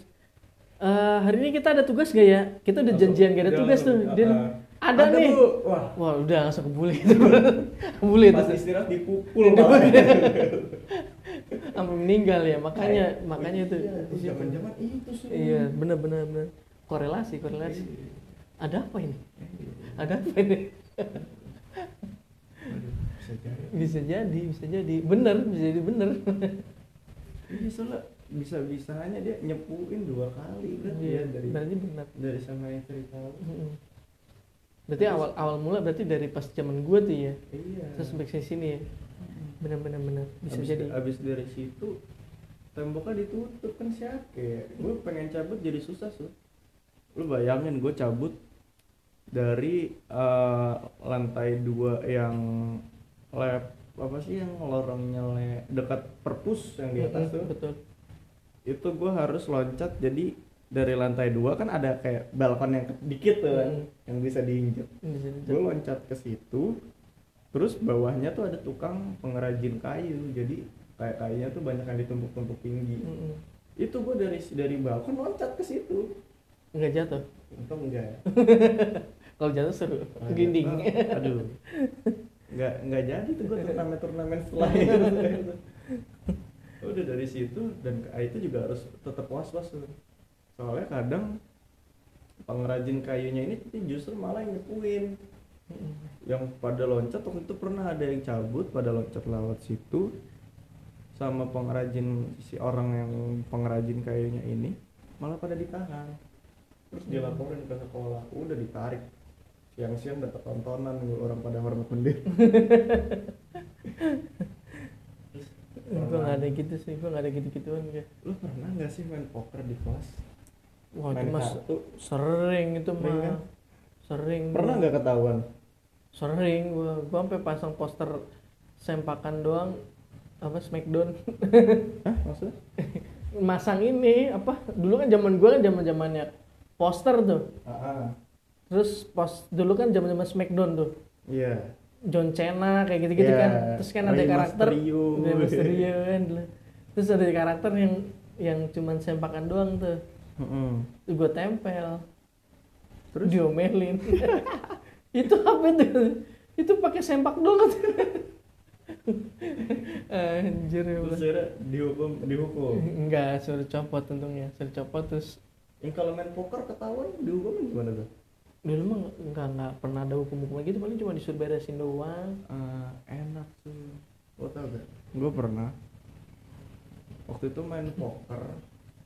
Eh, hari ini kita ada tugas gak ya? Kita udah janjian gak ada tugas tuh. Dia, uh-uh. ada, nih. Bu. Wah, Wah udah langsung kebuli itu. kebuli itu. istirahat dipukul. Sampai meninggal ya. Makanya makanya itu. Iya, di situ. Zaman-zaman itu sih. Iya, benar benar benar. Korelasi, korelasi. Iya. Ada apa ini? Ada apa ini? Bisa jadi. Bisa jadi, bisa jadi. Bener, bisa jadi bener. Iya, soalnya bisa-bisanya dia nyepuin dua kali berarti Iya, ya dari berarti benar. dari sama yang cerita lu. Mm-mm. Berarti awal awal mula berarti dari pas zaman gue tuh ya. Iya. Terus sampai sini ya. Benar benar benar. Bisa abis, jadi. abis dari situ temboknya ditutup kan siapa ya gue pengen cabut jadi susah su lu bayangin gue cabut dari eh, lantai dua yang lab apa sih yang lorongnya le- dekat perpus yang di atas Mm-mm, tuh Betul. itu gue harus loncat jadi dari lantai dua kan ada kayak balkon yang dikit tuh kan Mm. yang bisa jadi. gue loncat ke situ terus bawahnya tuh ada tukang pengrajin kayu jadi kayak kayunya tuh banyak yang ditumpuk-tumpuk tinggi Mm-mm. itu gue dari dari balkon loncat ke situ Nggak jatuh. untung enggak Kalau jatuh seru. Nah, Ginding. aduh nggak nggak jadi tuh gue turnamen turnamen setelah itu udah dari situ dan itu juga harus tetap was was tuh soalnya kadang pengrajin kayunya ini justru malah yang nyepuin Mm-mm. yang pada loncat waktu itu pernah ada yang cabut pada loncat lewat situ sama pengrajin si orang yang pengrajin kayunya ini malah pada ditahan. Terus dilaporin ke sekolah udah ditarik. Siang-siang dapat tontonan orang pada hormat Terus gue nggak ada gitu sih? Gue nggak ada gitu gituan gue lu pernah nggak sih main poker di kelas? Wah itu main mas kartu? sering itu Sering mah kan? Sering. Pernah nggak ketahuan? Sering. Gue gue sampai pasang poster sempakan doang. Apa smackdown. Hah maksudnya? Masang ini apa? Dulu kan zaman gue kan zaman zamannya poster tuh. Ah ah. terus pos dulu kan zaman zaman smackdown tuh. Iya. John Cena kayak gitu-gitu Iya, kan. Terus kan ada Rey karakter. Mysterio. Rey Mysterio kan terus ada karakter yang yang cuman sempakan doang tuh. Mm-mm. gue tempel Terus? diomelin. Itu apa itu itu pakai sempak doang anjir ya terus akhirnya dihukum dihukum. Enggak suruh copot untungnya. Suruh copot terus yang kalau main poker ketahuan dihukum gimana tuh? Dulu mah enggak enggak pernah ada hukum-hukum gitu paling cuma disuruh beresin doang. Eh, enak tuh lo tau gak? Gue pernah. Waktu itu main poker.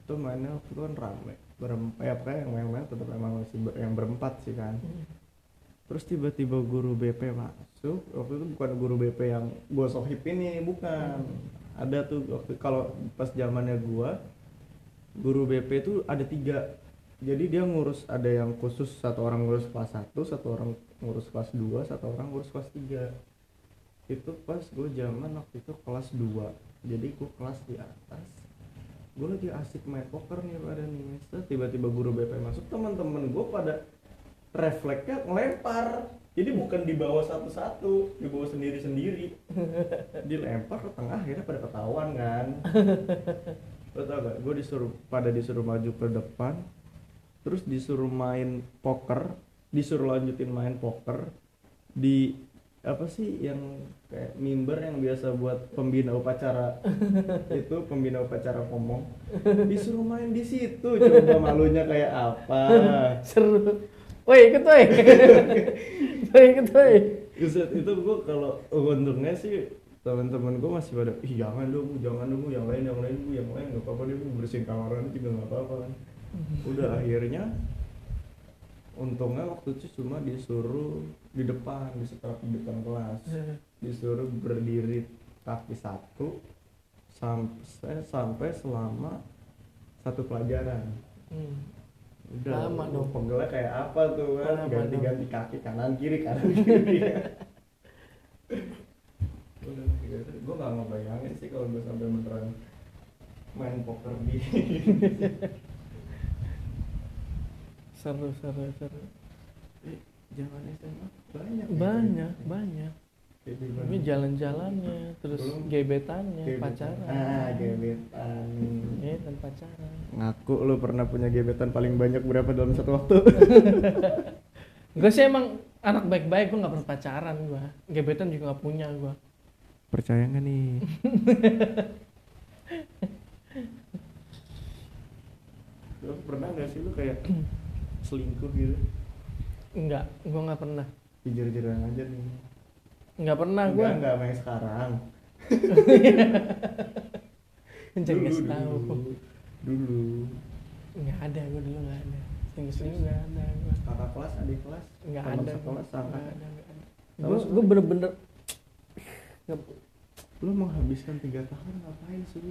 Itu mainnya waktu itu kan rame berempat ya pokoknya yang main-main tetap emang masih ber- yang berempat sih kan. Terus tiba-tiba guru BP masuk waktu itu bukan guru BP yang gue sohib ini bukan. Ada tuh waktu kalau pas zamannya gua guru BP itu ada tiga. Jadi dia ngurus ada yang khusus satu orang ngurus kelas 1 satu orang ngurus kelas 2 satu orang ngurus kelas 3 itu pas gue zaman waktu itu kelas 2 jadi gue kelas di atas gue lagi asik main poker nih pada nih Terus tiba-tiba guru BP masuk teman-teman gue pada refleksnya ngelempar. Jadi bukan di bawah satu-satu di bawah sendiri-sendiri. Dilempar ke tengah akhirnya pada ketahuan kan? Lo tau gak? Gue disuruh pada disuruh maju ke depan terus disuruh main poker disuruh lanjutin main poker di apa sih yang kayak mimbar yang biasa buat pembina upacara? Itu pembina upacara ngomong disuruh main di situ coba malunya kayak apa? Seru. Woi ikut woi. Woi ikut woi. Itu gue kalau untungnya sih teman-teman gue masih pada ih jangan dong jangan dong yang lain yang lain Bu, yang lain nggak apa-apa deh Bu, bersihin kamar aja juga nggak apa-apa kan. Udah akhirnya untungnya waktu itu cuma disuruh di depan di setelah di depan kelas disuruh berdiri kaki satu sampai sampai selama satu pelajaran Hmm. udah Lama lu dong. pegelnya kayak apa tuh kan Lama ganti dong. ganti kaki kanan kiri kanan kiri gue gak ngebayangin sih kalau gue sampai beneran main poker di seru seru seru Eh, zaman SMA banyak ya banyak cerita. banyak? Ini jalan-jalannya, terus Belum. gebetannya, Gebetan. pacaran. ah gebetan Iya, dan pacaran. ngaku lu pernah punya gebetan paling banyak berapa dalam satu waktu Gue sih emang anak baik-baik, gue gak pernah pacaran gue. Gebetan juga gak punya gue. percaya nggak nih lu pernah nggak sih lu kayak selingkuh gitu Enggak, gue gak pernah. jujur-jujuran aja nih Enggak pernah gue. enggak enggak main sekarang Jangan dulu kasih tahu. dulu dulu Enggak ada, gue dulu gak ada. Selingkuh-selingkuh gak ada gue. kakak kelas adik kelas Enggak ada. sekelas Enggak ada, enggak Gue gue bener-bener nggak lu menghabiskan tiga tahun ngapain sih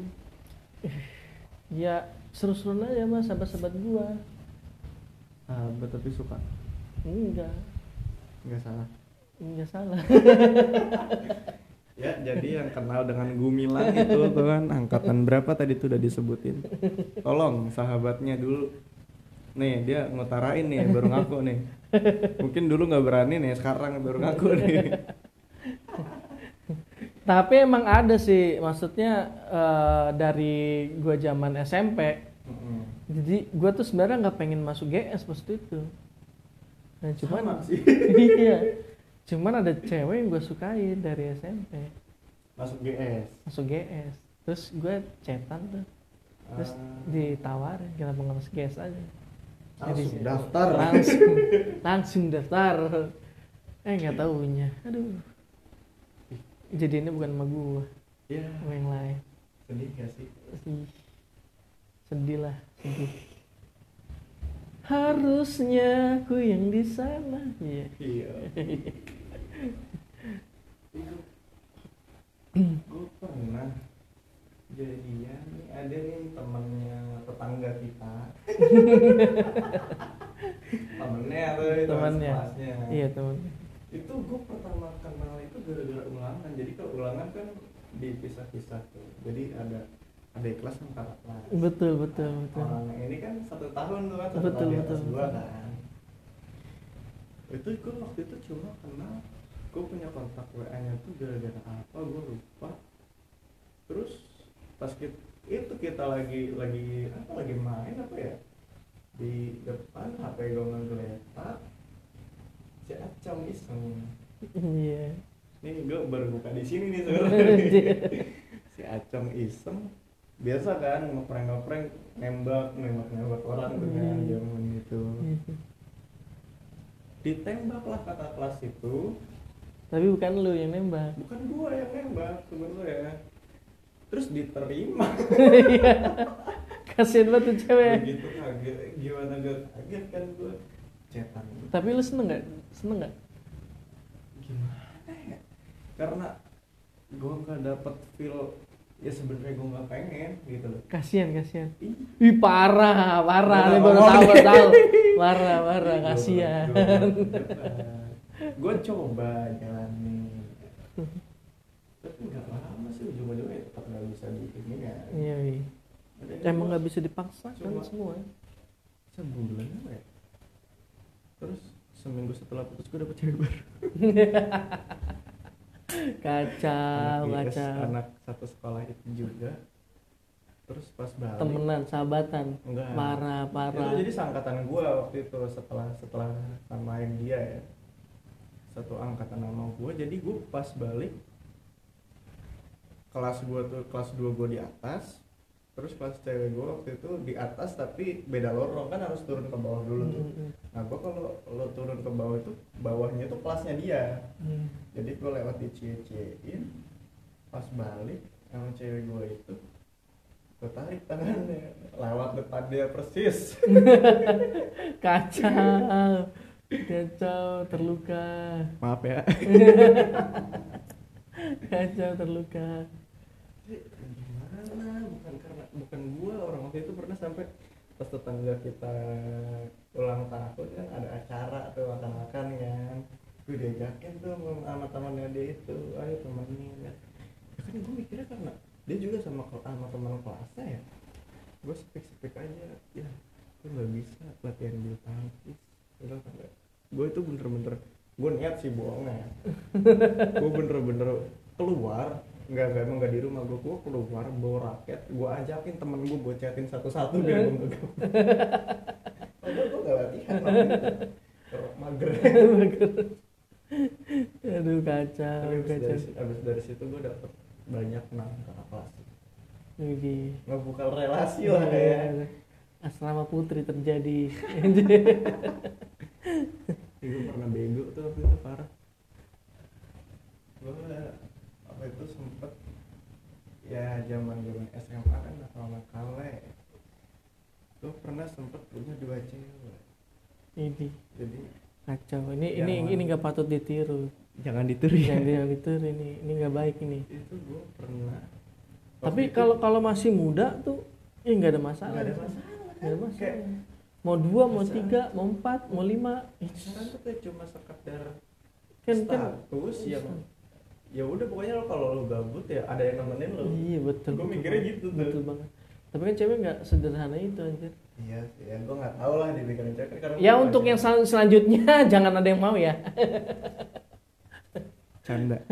ya seru-seruan aja mas sahabat-sahabat gua sahabat tapi suka enggak nggak salah enggak salah Ya, jadi yang kenal dengan Gumilang itu tuh kan angkatan berapa tadi tuh udah disebutin. Tolong sahabatnya dulu. Nih, dia ngutarain nih baru ngaku nih. Mungkin dulu nggak berani nih, sekarang baru ngaku nih. tapi emang ada sih maksudnya eh, dari gua zaman SMP jadi gua tuh sebenarnya nggak pengen masuk GS waktu itu. Nah, cuman Sama sih. iya. Cuman ada cewek yang gue sukain dari SMP Masuk GS. masuk GS terus gue chatan tuh. Terus Ah. ditawarin kenapa nggak masuk GS aja? Langsung Jadi, daftar. langsung langsung daftar. Eh nggak tahunya aduh. Jadi ini bukan sama gua. Ya, sama yang lain. Sedih gak sih? Ih, sedih lah harusnya aku yang di sana. Iya. Iya. gue pernah jadian nih ada nih temennya tetangga kita. Temennya itu Temennya. iya teman itu gue pertama kenal itu gara-gara ulangan. Jadi kalau ulangan kan dipisah-pisah tuh. Jadi ada ada kelas sama kakak kelas betul betul betul. Orang ini kan satu tahun tuh kan satu Betul, tahun di atas betul, betul. kan. Itu gue waktu itu cuma kenal gue punya kontak wa nya tuh gara-gara apa gue lupa. Terus pas kita itu kita lagi lagi apa lagi main apa ya? Di depan HP gue ngegeletak si Acam iseng. Iya. Nih gue baru buka di sini nih sebenarnya. Si Acam iseng biasa kan ngeprank ngeprank nembak nembak nembak orang tuh kan Hmm. zaman itu. Ditembaklah kakak kelas itu. Tapi bukan lu yang nembak. Bukan gua yang nembak sebenarnya terus diterima. Iya. kasian banget tuh cewek. Begitu kaget gimana gak kaget kan gua. Cetan. Tapi lu seneng nggak? Seneng nggak? Gimana ya? Karena gua nggak dapet feel ya sebenarnya gua nggak pengen gitu loh. Kasian kasian. Ih, parah, parah, nih baru tahu, tahu. Parah, parah, kasian. gue coba. Jalanin. Tapi nggak lama sih ujung-ujungnya tetap nggak bisa di ini kan Iya, iya. Emang nggak bisa dipaksakan Cuma- semua. sebulan apa ya? Terus seminggu setelah putus gue dapet cewek baru Kacau, anak IS, kacau. anak satu sekolah itu juga terus pas balik Temenan, sahabatan. enggak Parah, parah. itu jadi sangkatan gue waktu itu setelah setelah samain dia ya satu angkatan sama gue jadi gue pas balik kelas gue tuh kelas 2 gue di atas terus kelas cewek gue waktu itu di atas tapi beda lorong kan harus turun ke bawah dulu tuh Mm, mm, nah gue kalau lo turun ke bawah itu bawahnya tuh kelasnya dia mm. jadi gue lewat di cie pas balik sama cewek gue itu gue tarik tangannya lewat depan dia persis Kacau. Kacau, terluka. maaf ya Kacau, terluka. Bukan gua orang waktu itu pernah sampai pas tetangga kita ulang tahun kan ada acara tuh makan-makan kan. Gue diajakin tuh sama temannya dia itu ayo temenin ya Ya kan gue mikirnya karena dia juga sama sama teman kelasnya ya. Gue speak speak aja ya gue nggak bisa latihan bulu tangkis. Udah gue itu bener-bener gue niat sih bohongnya gue bener-bener keluar nggak nggak emang nggak di rumah. Gue gue keluar bawa raket. Gue ajakin temen gue gue chatin satu-satu biar gue nggak padahal gue nggak latihan namanya. mager. Aduh kacau tapi abis kacau. dari, abis dari situ gue dapet banyak kakak kelas. Widih. ngebuka relasi lah kayak. asrama putri terjadi. Gue pernah bego tuh waktu itu parah. Gue apa itu sempet ya zaman zaman SMA kan nakal nakal gue pernah sempet punya dua cewek. Ini. Jadi kacau. Ini ini ini nggak patut ditiru. Jangan ditiru yang dia ditiru ini ini nggak baik ini. Itu gue pernah. Tapi Waktu kalau kalau masih muda tuh ya nggak ada masalah. Nggak ada masalah. Nggak ada masalah. Kayak- mau dua mau tiga mau empat mau lima. Pacaran tuh kayak cuma sekedar kan kan. status yang ya udah pokoknya lo kalau lo gabut ya ada yang nemenin lo iya betul Gua betul mikirnya banget. gitu tuh. betul banget tapi kan cewek nggak sederhana itu anjir iya sih ya gue nggak tahu lah dipikirin cewek kan karena ya untuk yang sel- selanjutnya jangan ada yang mau ya canda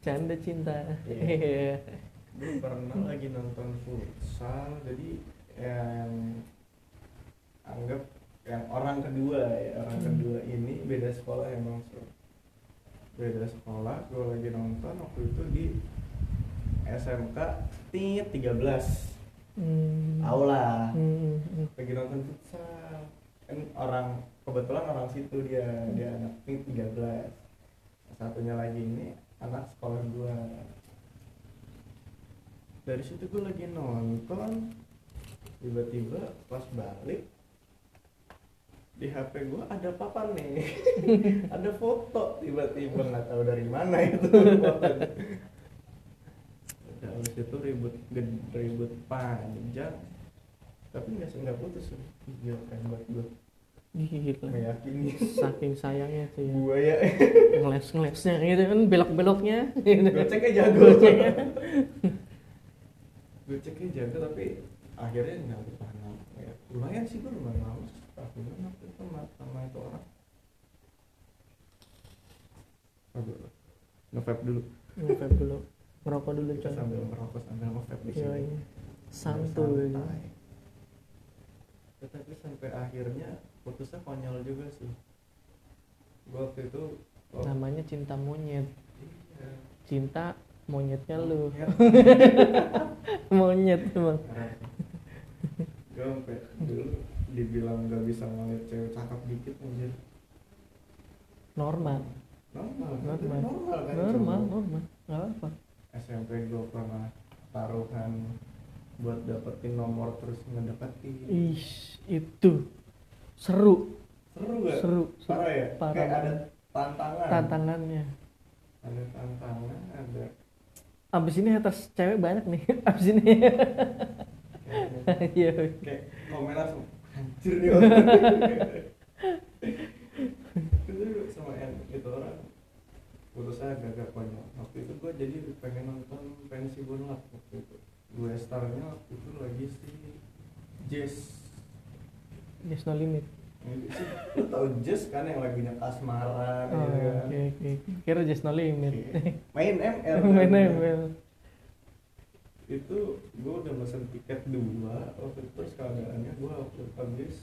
canda cinta Iya. gue pernah lagi nonton futsal jadi yang anggap yang orang kedua ya orang Hmm. kedua ini beda sekolah emang. Beda sekolah gue lagi nonton waktu itu di SMK tit 13 Hmm. aula Hmm, hmm, lagi nonton futsal kan orang kebetulan orang situ dia dia anak tit 13 satunya lagi ini anak sekolah gua. Dari situ gue lagi nonton tiba-tiba pas balik di HP gua ada papan nih. Ada foto tiba-tiba nggak tahu dari mana itu foto udah habis itu ribut ribut panjang. Tapi nggak nggak putus gila keren banget gue Gila. meyakini. Saking sayangnya tuh ya. gue ya. Ngeles-ngelesnya gitu kan belok-beloknya. gue ceknya jago. Goceknya. gue ceknya jago tapi akhirnya nggak bertahan ya, lumayan sih gue lumayan lama tahunan waktu itu sama, sama itu orang Aduh, nge-vape dulu Ngepep dulu. Ngerokok dulu coy. sambil merokok sambil nge-vape di Iya, sini iya. Santuy. Santai. tetapi sampai akhirnya putusnya konyol juga sih gue waktu itu oh, Namanya cinta monyet. iya. Cinta monyetnya lu. Monyet emang. gue sampai dulu dibilang gak bisa ngeliat cewek cakep dikit anjir Normal. normal Normal. normal kan Normal, cowok. normal. Gak apa. SMP gue pernah taruhan buat dapetin nomor terus ngedeketin Ih, itu seru, seru gak? seru, seru. parah ya? Parah kayak ada tantangan Tantangannya. ada tantangan ada Abis ini haters cewek banyak nih. Abis ini. Iya. kayak komen langsung hancur nih orang itu sama yang itu orang putus saya agak konyol waktu itu gue jadi pengen nonton pensi bonlap waktu itu gue starnya waktu itu lagi si Jess Yes no limit. Lu tau Jess kan yang lagunya Kasmaran Oh, gitu kan oke oke. Kira just no limit. main ML Main. ML. Itu gue udah mesen tiket dua waktu itu terus keadaannya gue waktu habis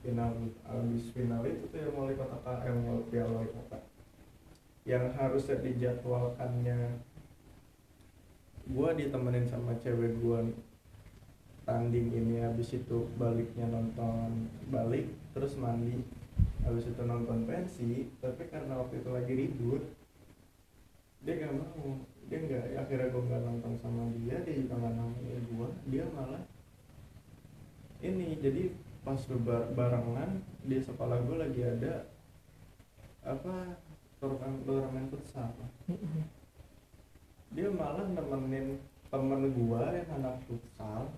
final habis final itu tuh yang wali kota KM piala wali kota. Yang harusnya dijadwalkannya gue ditemenin sama cewek gue tanding ini habis itu baliknya nonton balik terus mandi. Habis itu nonton pensi tapi karena waktu itu lagi ribut dia gak mau dia nggak akhirnya gue nggak nonton sama dia dia juga nggak nemenin gue dia malah ini jadi pas bar barengan di sekolah gue lagi ada apa turnamen turnamen futsal. Dia malah nemenin temen gue yang anak futsal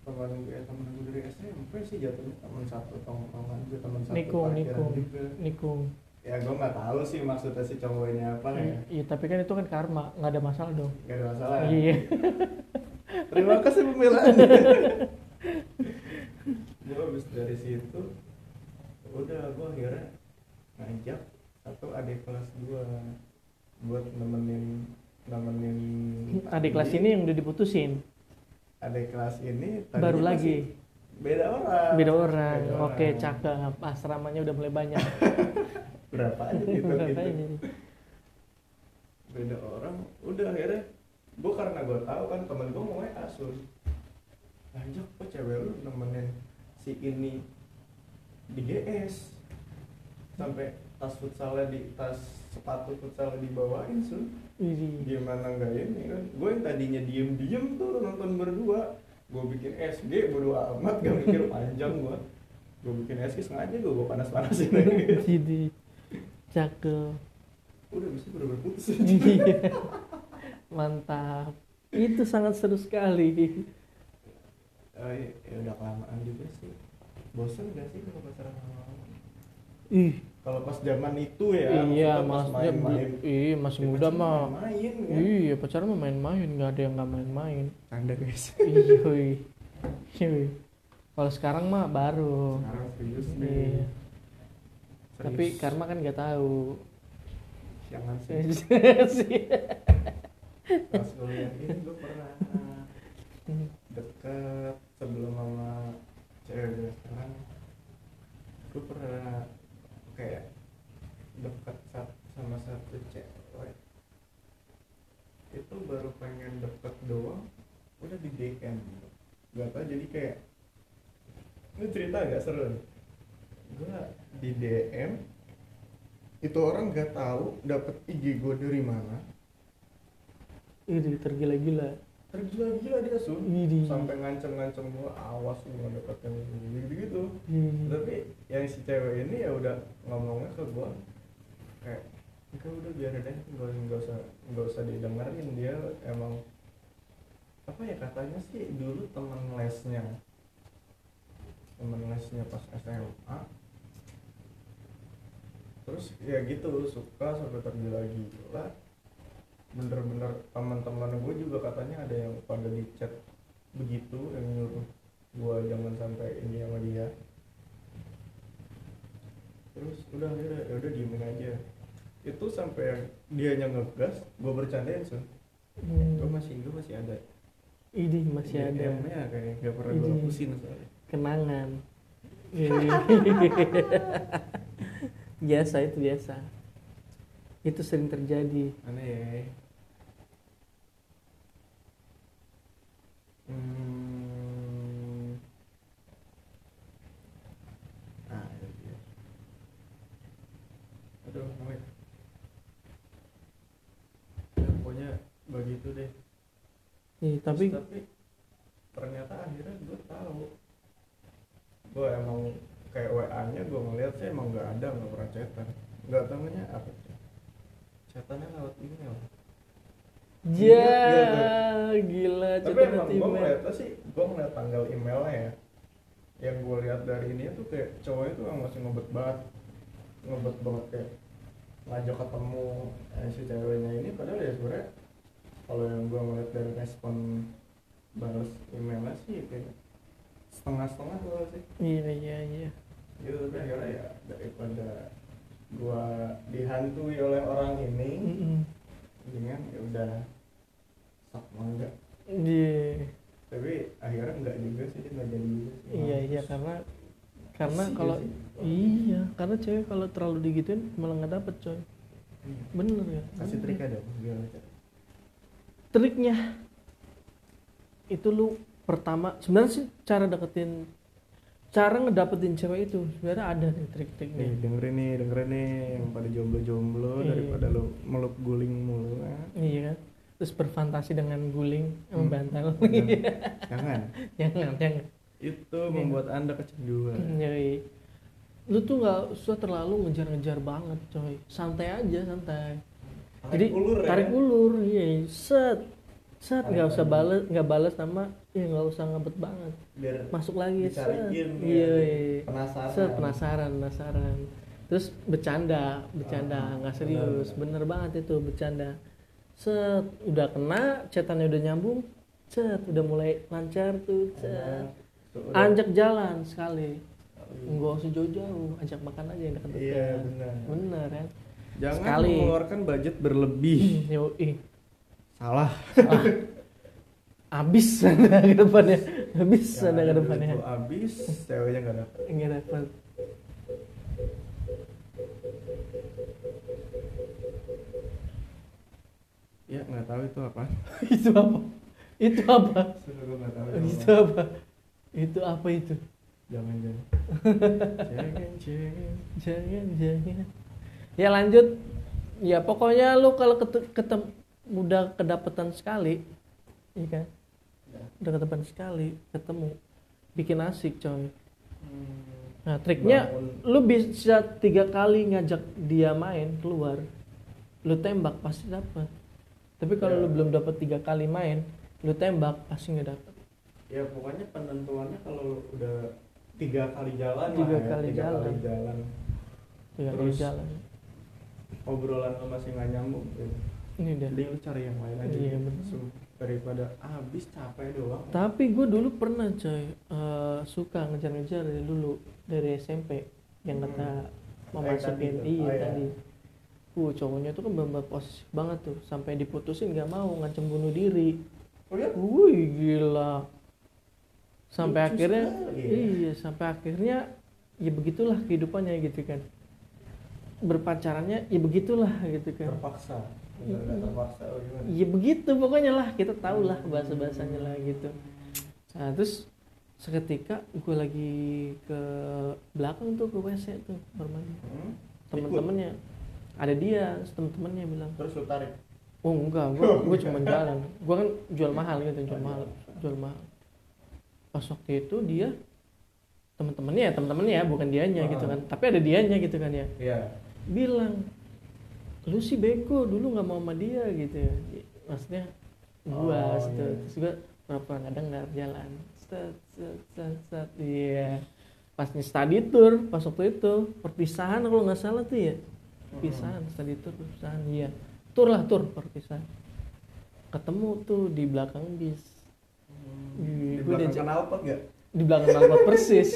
temen gue temen gue dari SMP sih jatuhnya temen satu tongkrongan gue temen satu Nikung, nikung, juga. nikung. Ya gue nggak tahu sih maksudnya si cowoknya apa ya Iya, tapi kan itu kan karma, nggak ada masalah dong. Gak ada masalah. ya? Iya. Terima kasih pembelaan. gue habis dari situ udah gue akhirnya ngajak satu adik kelas gua buat nemenin nemenin adik kelas ini yang udah diputusin adik kelas ini baru lagi beda orang beda orang Beda oke orang. cakep asramanya udah mulai banyak berapa? Aja gitu Berapa gitu aja? beda orang udah akhirnya. Gue karena gue tahu kan temen gue mau asun lanjut kok cewek lu nemenin si ini di GS sampai tas futsalnya di tas sepatu futsalnya dibawain sun. Gimana nggak ini kan. Gue yang tadinya diem diem tuh nonton berdua. Gue bikin SG bodo amat gak mikir panjang gue gue bikin SG sengaja gue gue panas panasin aja. Widih. Cakep udah bisa bener putus. Iya. mantap. Itu sangat seru sekali. Eh, ya udah kelamaan juga sih. Bosen gak sih kalau pacaran lama-lama ih. Kalau pas zaman itu ya iya pas maksudnya main-main. iya masih Ya, muda mah. main kan? Iya pacaran mah main-main nggak ada yang nggak main-main. Canda guys. Iya. Iya, kalau sekarang mah baru. Sekarang serius Iya. Nih tapi karma kan nggak tahu. Jangan sih. Pas kuliah ini gue pernah deket sebelum sama cewek gue sekarang. Gue pernah kayak deket sama satu cewek. Itu baru pengen deket doang udah di DM gak tau jadi kayak ini cerita agak seru nih di DM itu orang gak tahu dapet IG gue dari mana. Ini tergila-gila. Tergila-gila dia sun. Sampai ngancem-ngancem gua awas lu nggak dapetin gitu gitu Iya. tapi yang si cewek ini ya udah ngomongnya ke gua kayak enggak udah biar deh nggak nggak usah nggak usah didengerin dia. Emang apa ya katanya sih dulu teman lesnya teman lesnya pas SMA terus ya gitu suka sampai tergila-gila. Bener-bener teman-teman gue juga katanya ada yang pada di chat begitu yang nyuruh gue jangan sampai ini sama dia. Terus udah ya udah diemin aja. Itu sampai yang dianya ngegas gue bercandain gue Hmm. masih gue masih ada. Ini masih ada. DM-nya kayak gak pernah gue Ini. hapusin soalnya. Kenangan. biasa itu biasa. Itu sering terjadi. Aneh ya hmm. ah itu dia aduh ya, pokoknya begitu deh. Ih, tapi Terus, tapi ternyata akhirnya gue tahu. Gue emang kayak WA nya gue ngeliat sih emang nggak ada nggak pernah chatan nggak tahunya apa. Tuh chatannya lewat email ya Iya, gila tapi emang gue ngeliatnya sih gue ngeliat tanggal emailnya ya. Yang gue lihat dari ini tuh kayak cowoknya tuh emang masih ngebet banget. Ngebet banget kayak ngajak ketemu eh, si ceweknya ini. Padahal ya sebenarnya kalau yang gue ngeliat dari respon balas emailnya sih kayak setengah-setengah tuh sih. Iya iya iya. Gitu tapi akhirnya ya. Daripada gue dihantui oleh orang ini Mm-mm. dengan ya udah sak mangga iya. Tapi akhirnya enggak juga sih dia nggak jadi juga sih. iya iya karena karena kalau sih. iya karena cewek kalau terlalu digituin malah nggak dapet coy. Iya. bener ya. Kasih trik ada cara triknya. Itu lu pertama sebenarnya sih cara deketin cara ngedapetin cewek itu sebenarnya ada nih nih trik-triknya dengerin nih dengerin nih yang pada jomblo-jomblo Iya. daripada lu meluk guling mulu ya. iya kan? Terus berfantasi dengan guling sama Hmm. bantal jangan. Jangan. Jangan itu membuat anda kecanduan Yoi. lu tuh nggak usah terlalu ngejar-ngejar banget coy. Santai aja santai. Tarik jadi ulur ya. tarik ulur iya. Set set nggak usah bales nggak bales sama ya nggak usah ngebet banget. Biar masuk lagi set. dicariin iya ya. iya. penasaran. Set penasaran penasaran. Terus bercanda bercanda Ah, nggak serius. bener, banget itu bercanda. Set udah kena cetannya udah nyambung set udah mulai lancar tuh set. Ajak jalan sekali. Nggak usah jauh-jauh ajak makan aja yang dekat-dekat. Iya benar. Bener kan? Jangan Sekali. mengeluarkan budget berlebih. Yoi. Salah. Ah. Abis anda ke depannya. Abis Yang anda ke depannya. habis, ceweknya nggak dapet. Nggak dapat. Ya nggak tahu itu apa. itu apa? Itu apa? Gue nggak tahu. Itu apa? Itu apa itu? Jangan jangan. Jangan jangan. Jangan, jangan. Ya lanjut. Ya pokoknya lu kalau ketemu udah kedapetan sekali, iya kan? Ya. Udah kedapetan sekali, ketemu, bikin asik coy. Hmm. Nah triknya, Bangun. lu bisa tiga kali ngajak dia main keluar, lu tembak pasti dapet. Tapi kalau Ya. lu belum dapet tiga kali main, lu tembak pasti nggak dapet. Ya pokoknya penentuannya kalau udah tiga kali jalan Tiga lah ya, kali tiga jalan. kali jalan Tiga kali Terus. jalan. obrolan lo masih nggak nyambung gitu. Ini dia. Mending lu cari yang lain aja Iya, bener. Daripada habis capek doang Tapi gue dulu pernah coy eh, suka ngejar-ngejar dari dulu dari SMP yang kata Hmm. memasukin tuh. iya Oh, tadi. Uh cowoknya tuh kan bener posesif banget tuh sampai diputusin gak mau ngancam bunuh diri. oh ya Wih gila. Sampai Lucu akhirnya sekali ya. iya sampai akhirnya ya begitulah kehidupannya gitu kan. Berpacarannya ya begitulah gitu kan. terpaksa terpaksa oh gimana? Ya begitu pokoknya lah kita tahu lah bahasa bahasanya lah gitu. Nah terus seketika gue lagi ke belakang tuh ke WC tuh bermain Hmm? temen-temennya. Ada dia temen-temennya bilang. Terus lu tarik? Oh enggak gue gue cuma jalan. Gue kan jual mahal gitu jual mahal jual mahal. Pas waktu itu dia temen-temennya ya temen-temennya ya bukan dianya gitu kan. Tapi ada dianya gitu kan ya. Iya. Bilang lu sih beko dulu nggak mau sama dia gitu ya. Maksudnya gua Oh, iya. terus gua pura-pura nggak dengar jalan. Set set set set iya. Pas nih study tour pas waktu itu perpisahan kalau nggak salah tuh ya. Perpisahan study tour perpisahan iya. Tour lah tour perpisahan. Ketemu tuh di belakang bis. Di Iya, gua belakang knalpot gak di belakang knalpot persis.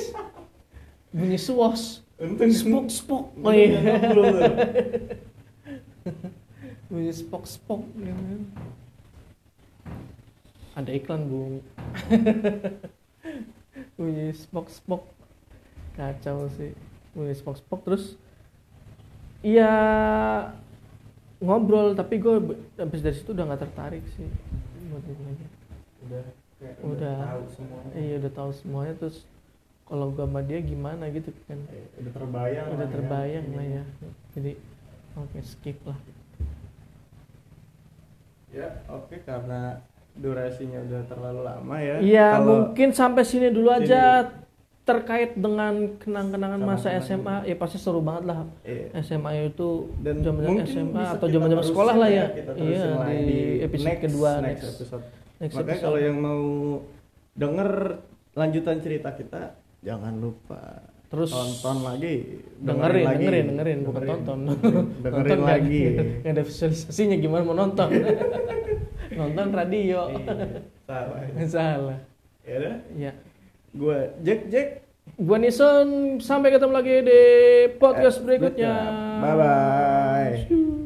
Bunyi swos. Untung spok spok oh iya bunyi spok spok gitu kan. ada iklan bung bunyi spok spok kacau sih. Bunyi spok spok terus iya ngobrol tapi gue habis dari situ udah nggak tertarik sih buat aja udah kayak Udah. tahu semuanya. Iya udah tahu semuanya. Terus kalau gue sama dia gimana gitu kan. Eh, udah terbayang udah ya. terbayang lah ya. Jadi oke skip lah ya oke karena durasinya udah terlalu lama ya Iya mungkin sampai sini dulu Sini. aja terkait dengan kenang-kenangan masa. SMA ya pasti seru banget lah Iya. SMA itu Dan zaman mungkin SMA atau zaman-zaman terusin sekolah lah ya kita iya lagi di episode next- kedua next, next episode next makanya episode. kalau yang mau denger lanjutan cerita kita jangan lupa Terus tonton lagi. dengerin lagi. dengerin dengerin bukan Dengerin. tonton. Dengerin Nonton nggak- lagi. Nggak ada visualisasinya gimana mau nonton? Nonton radio. Iya, salah. Salah. Ya ya gue Jack Jack. Gua Nison sampai ketemu lagi di podcast Eh, berikutnya. bye bye.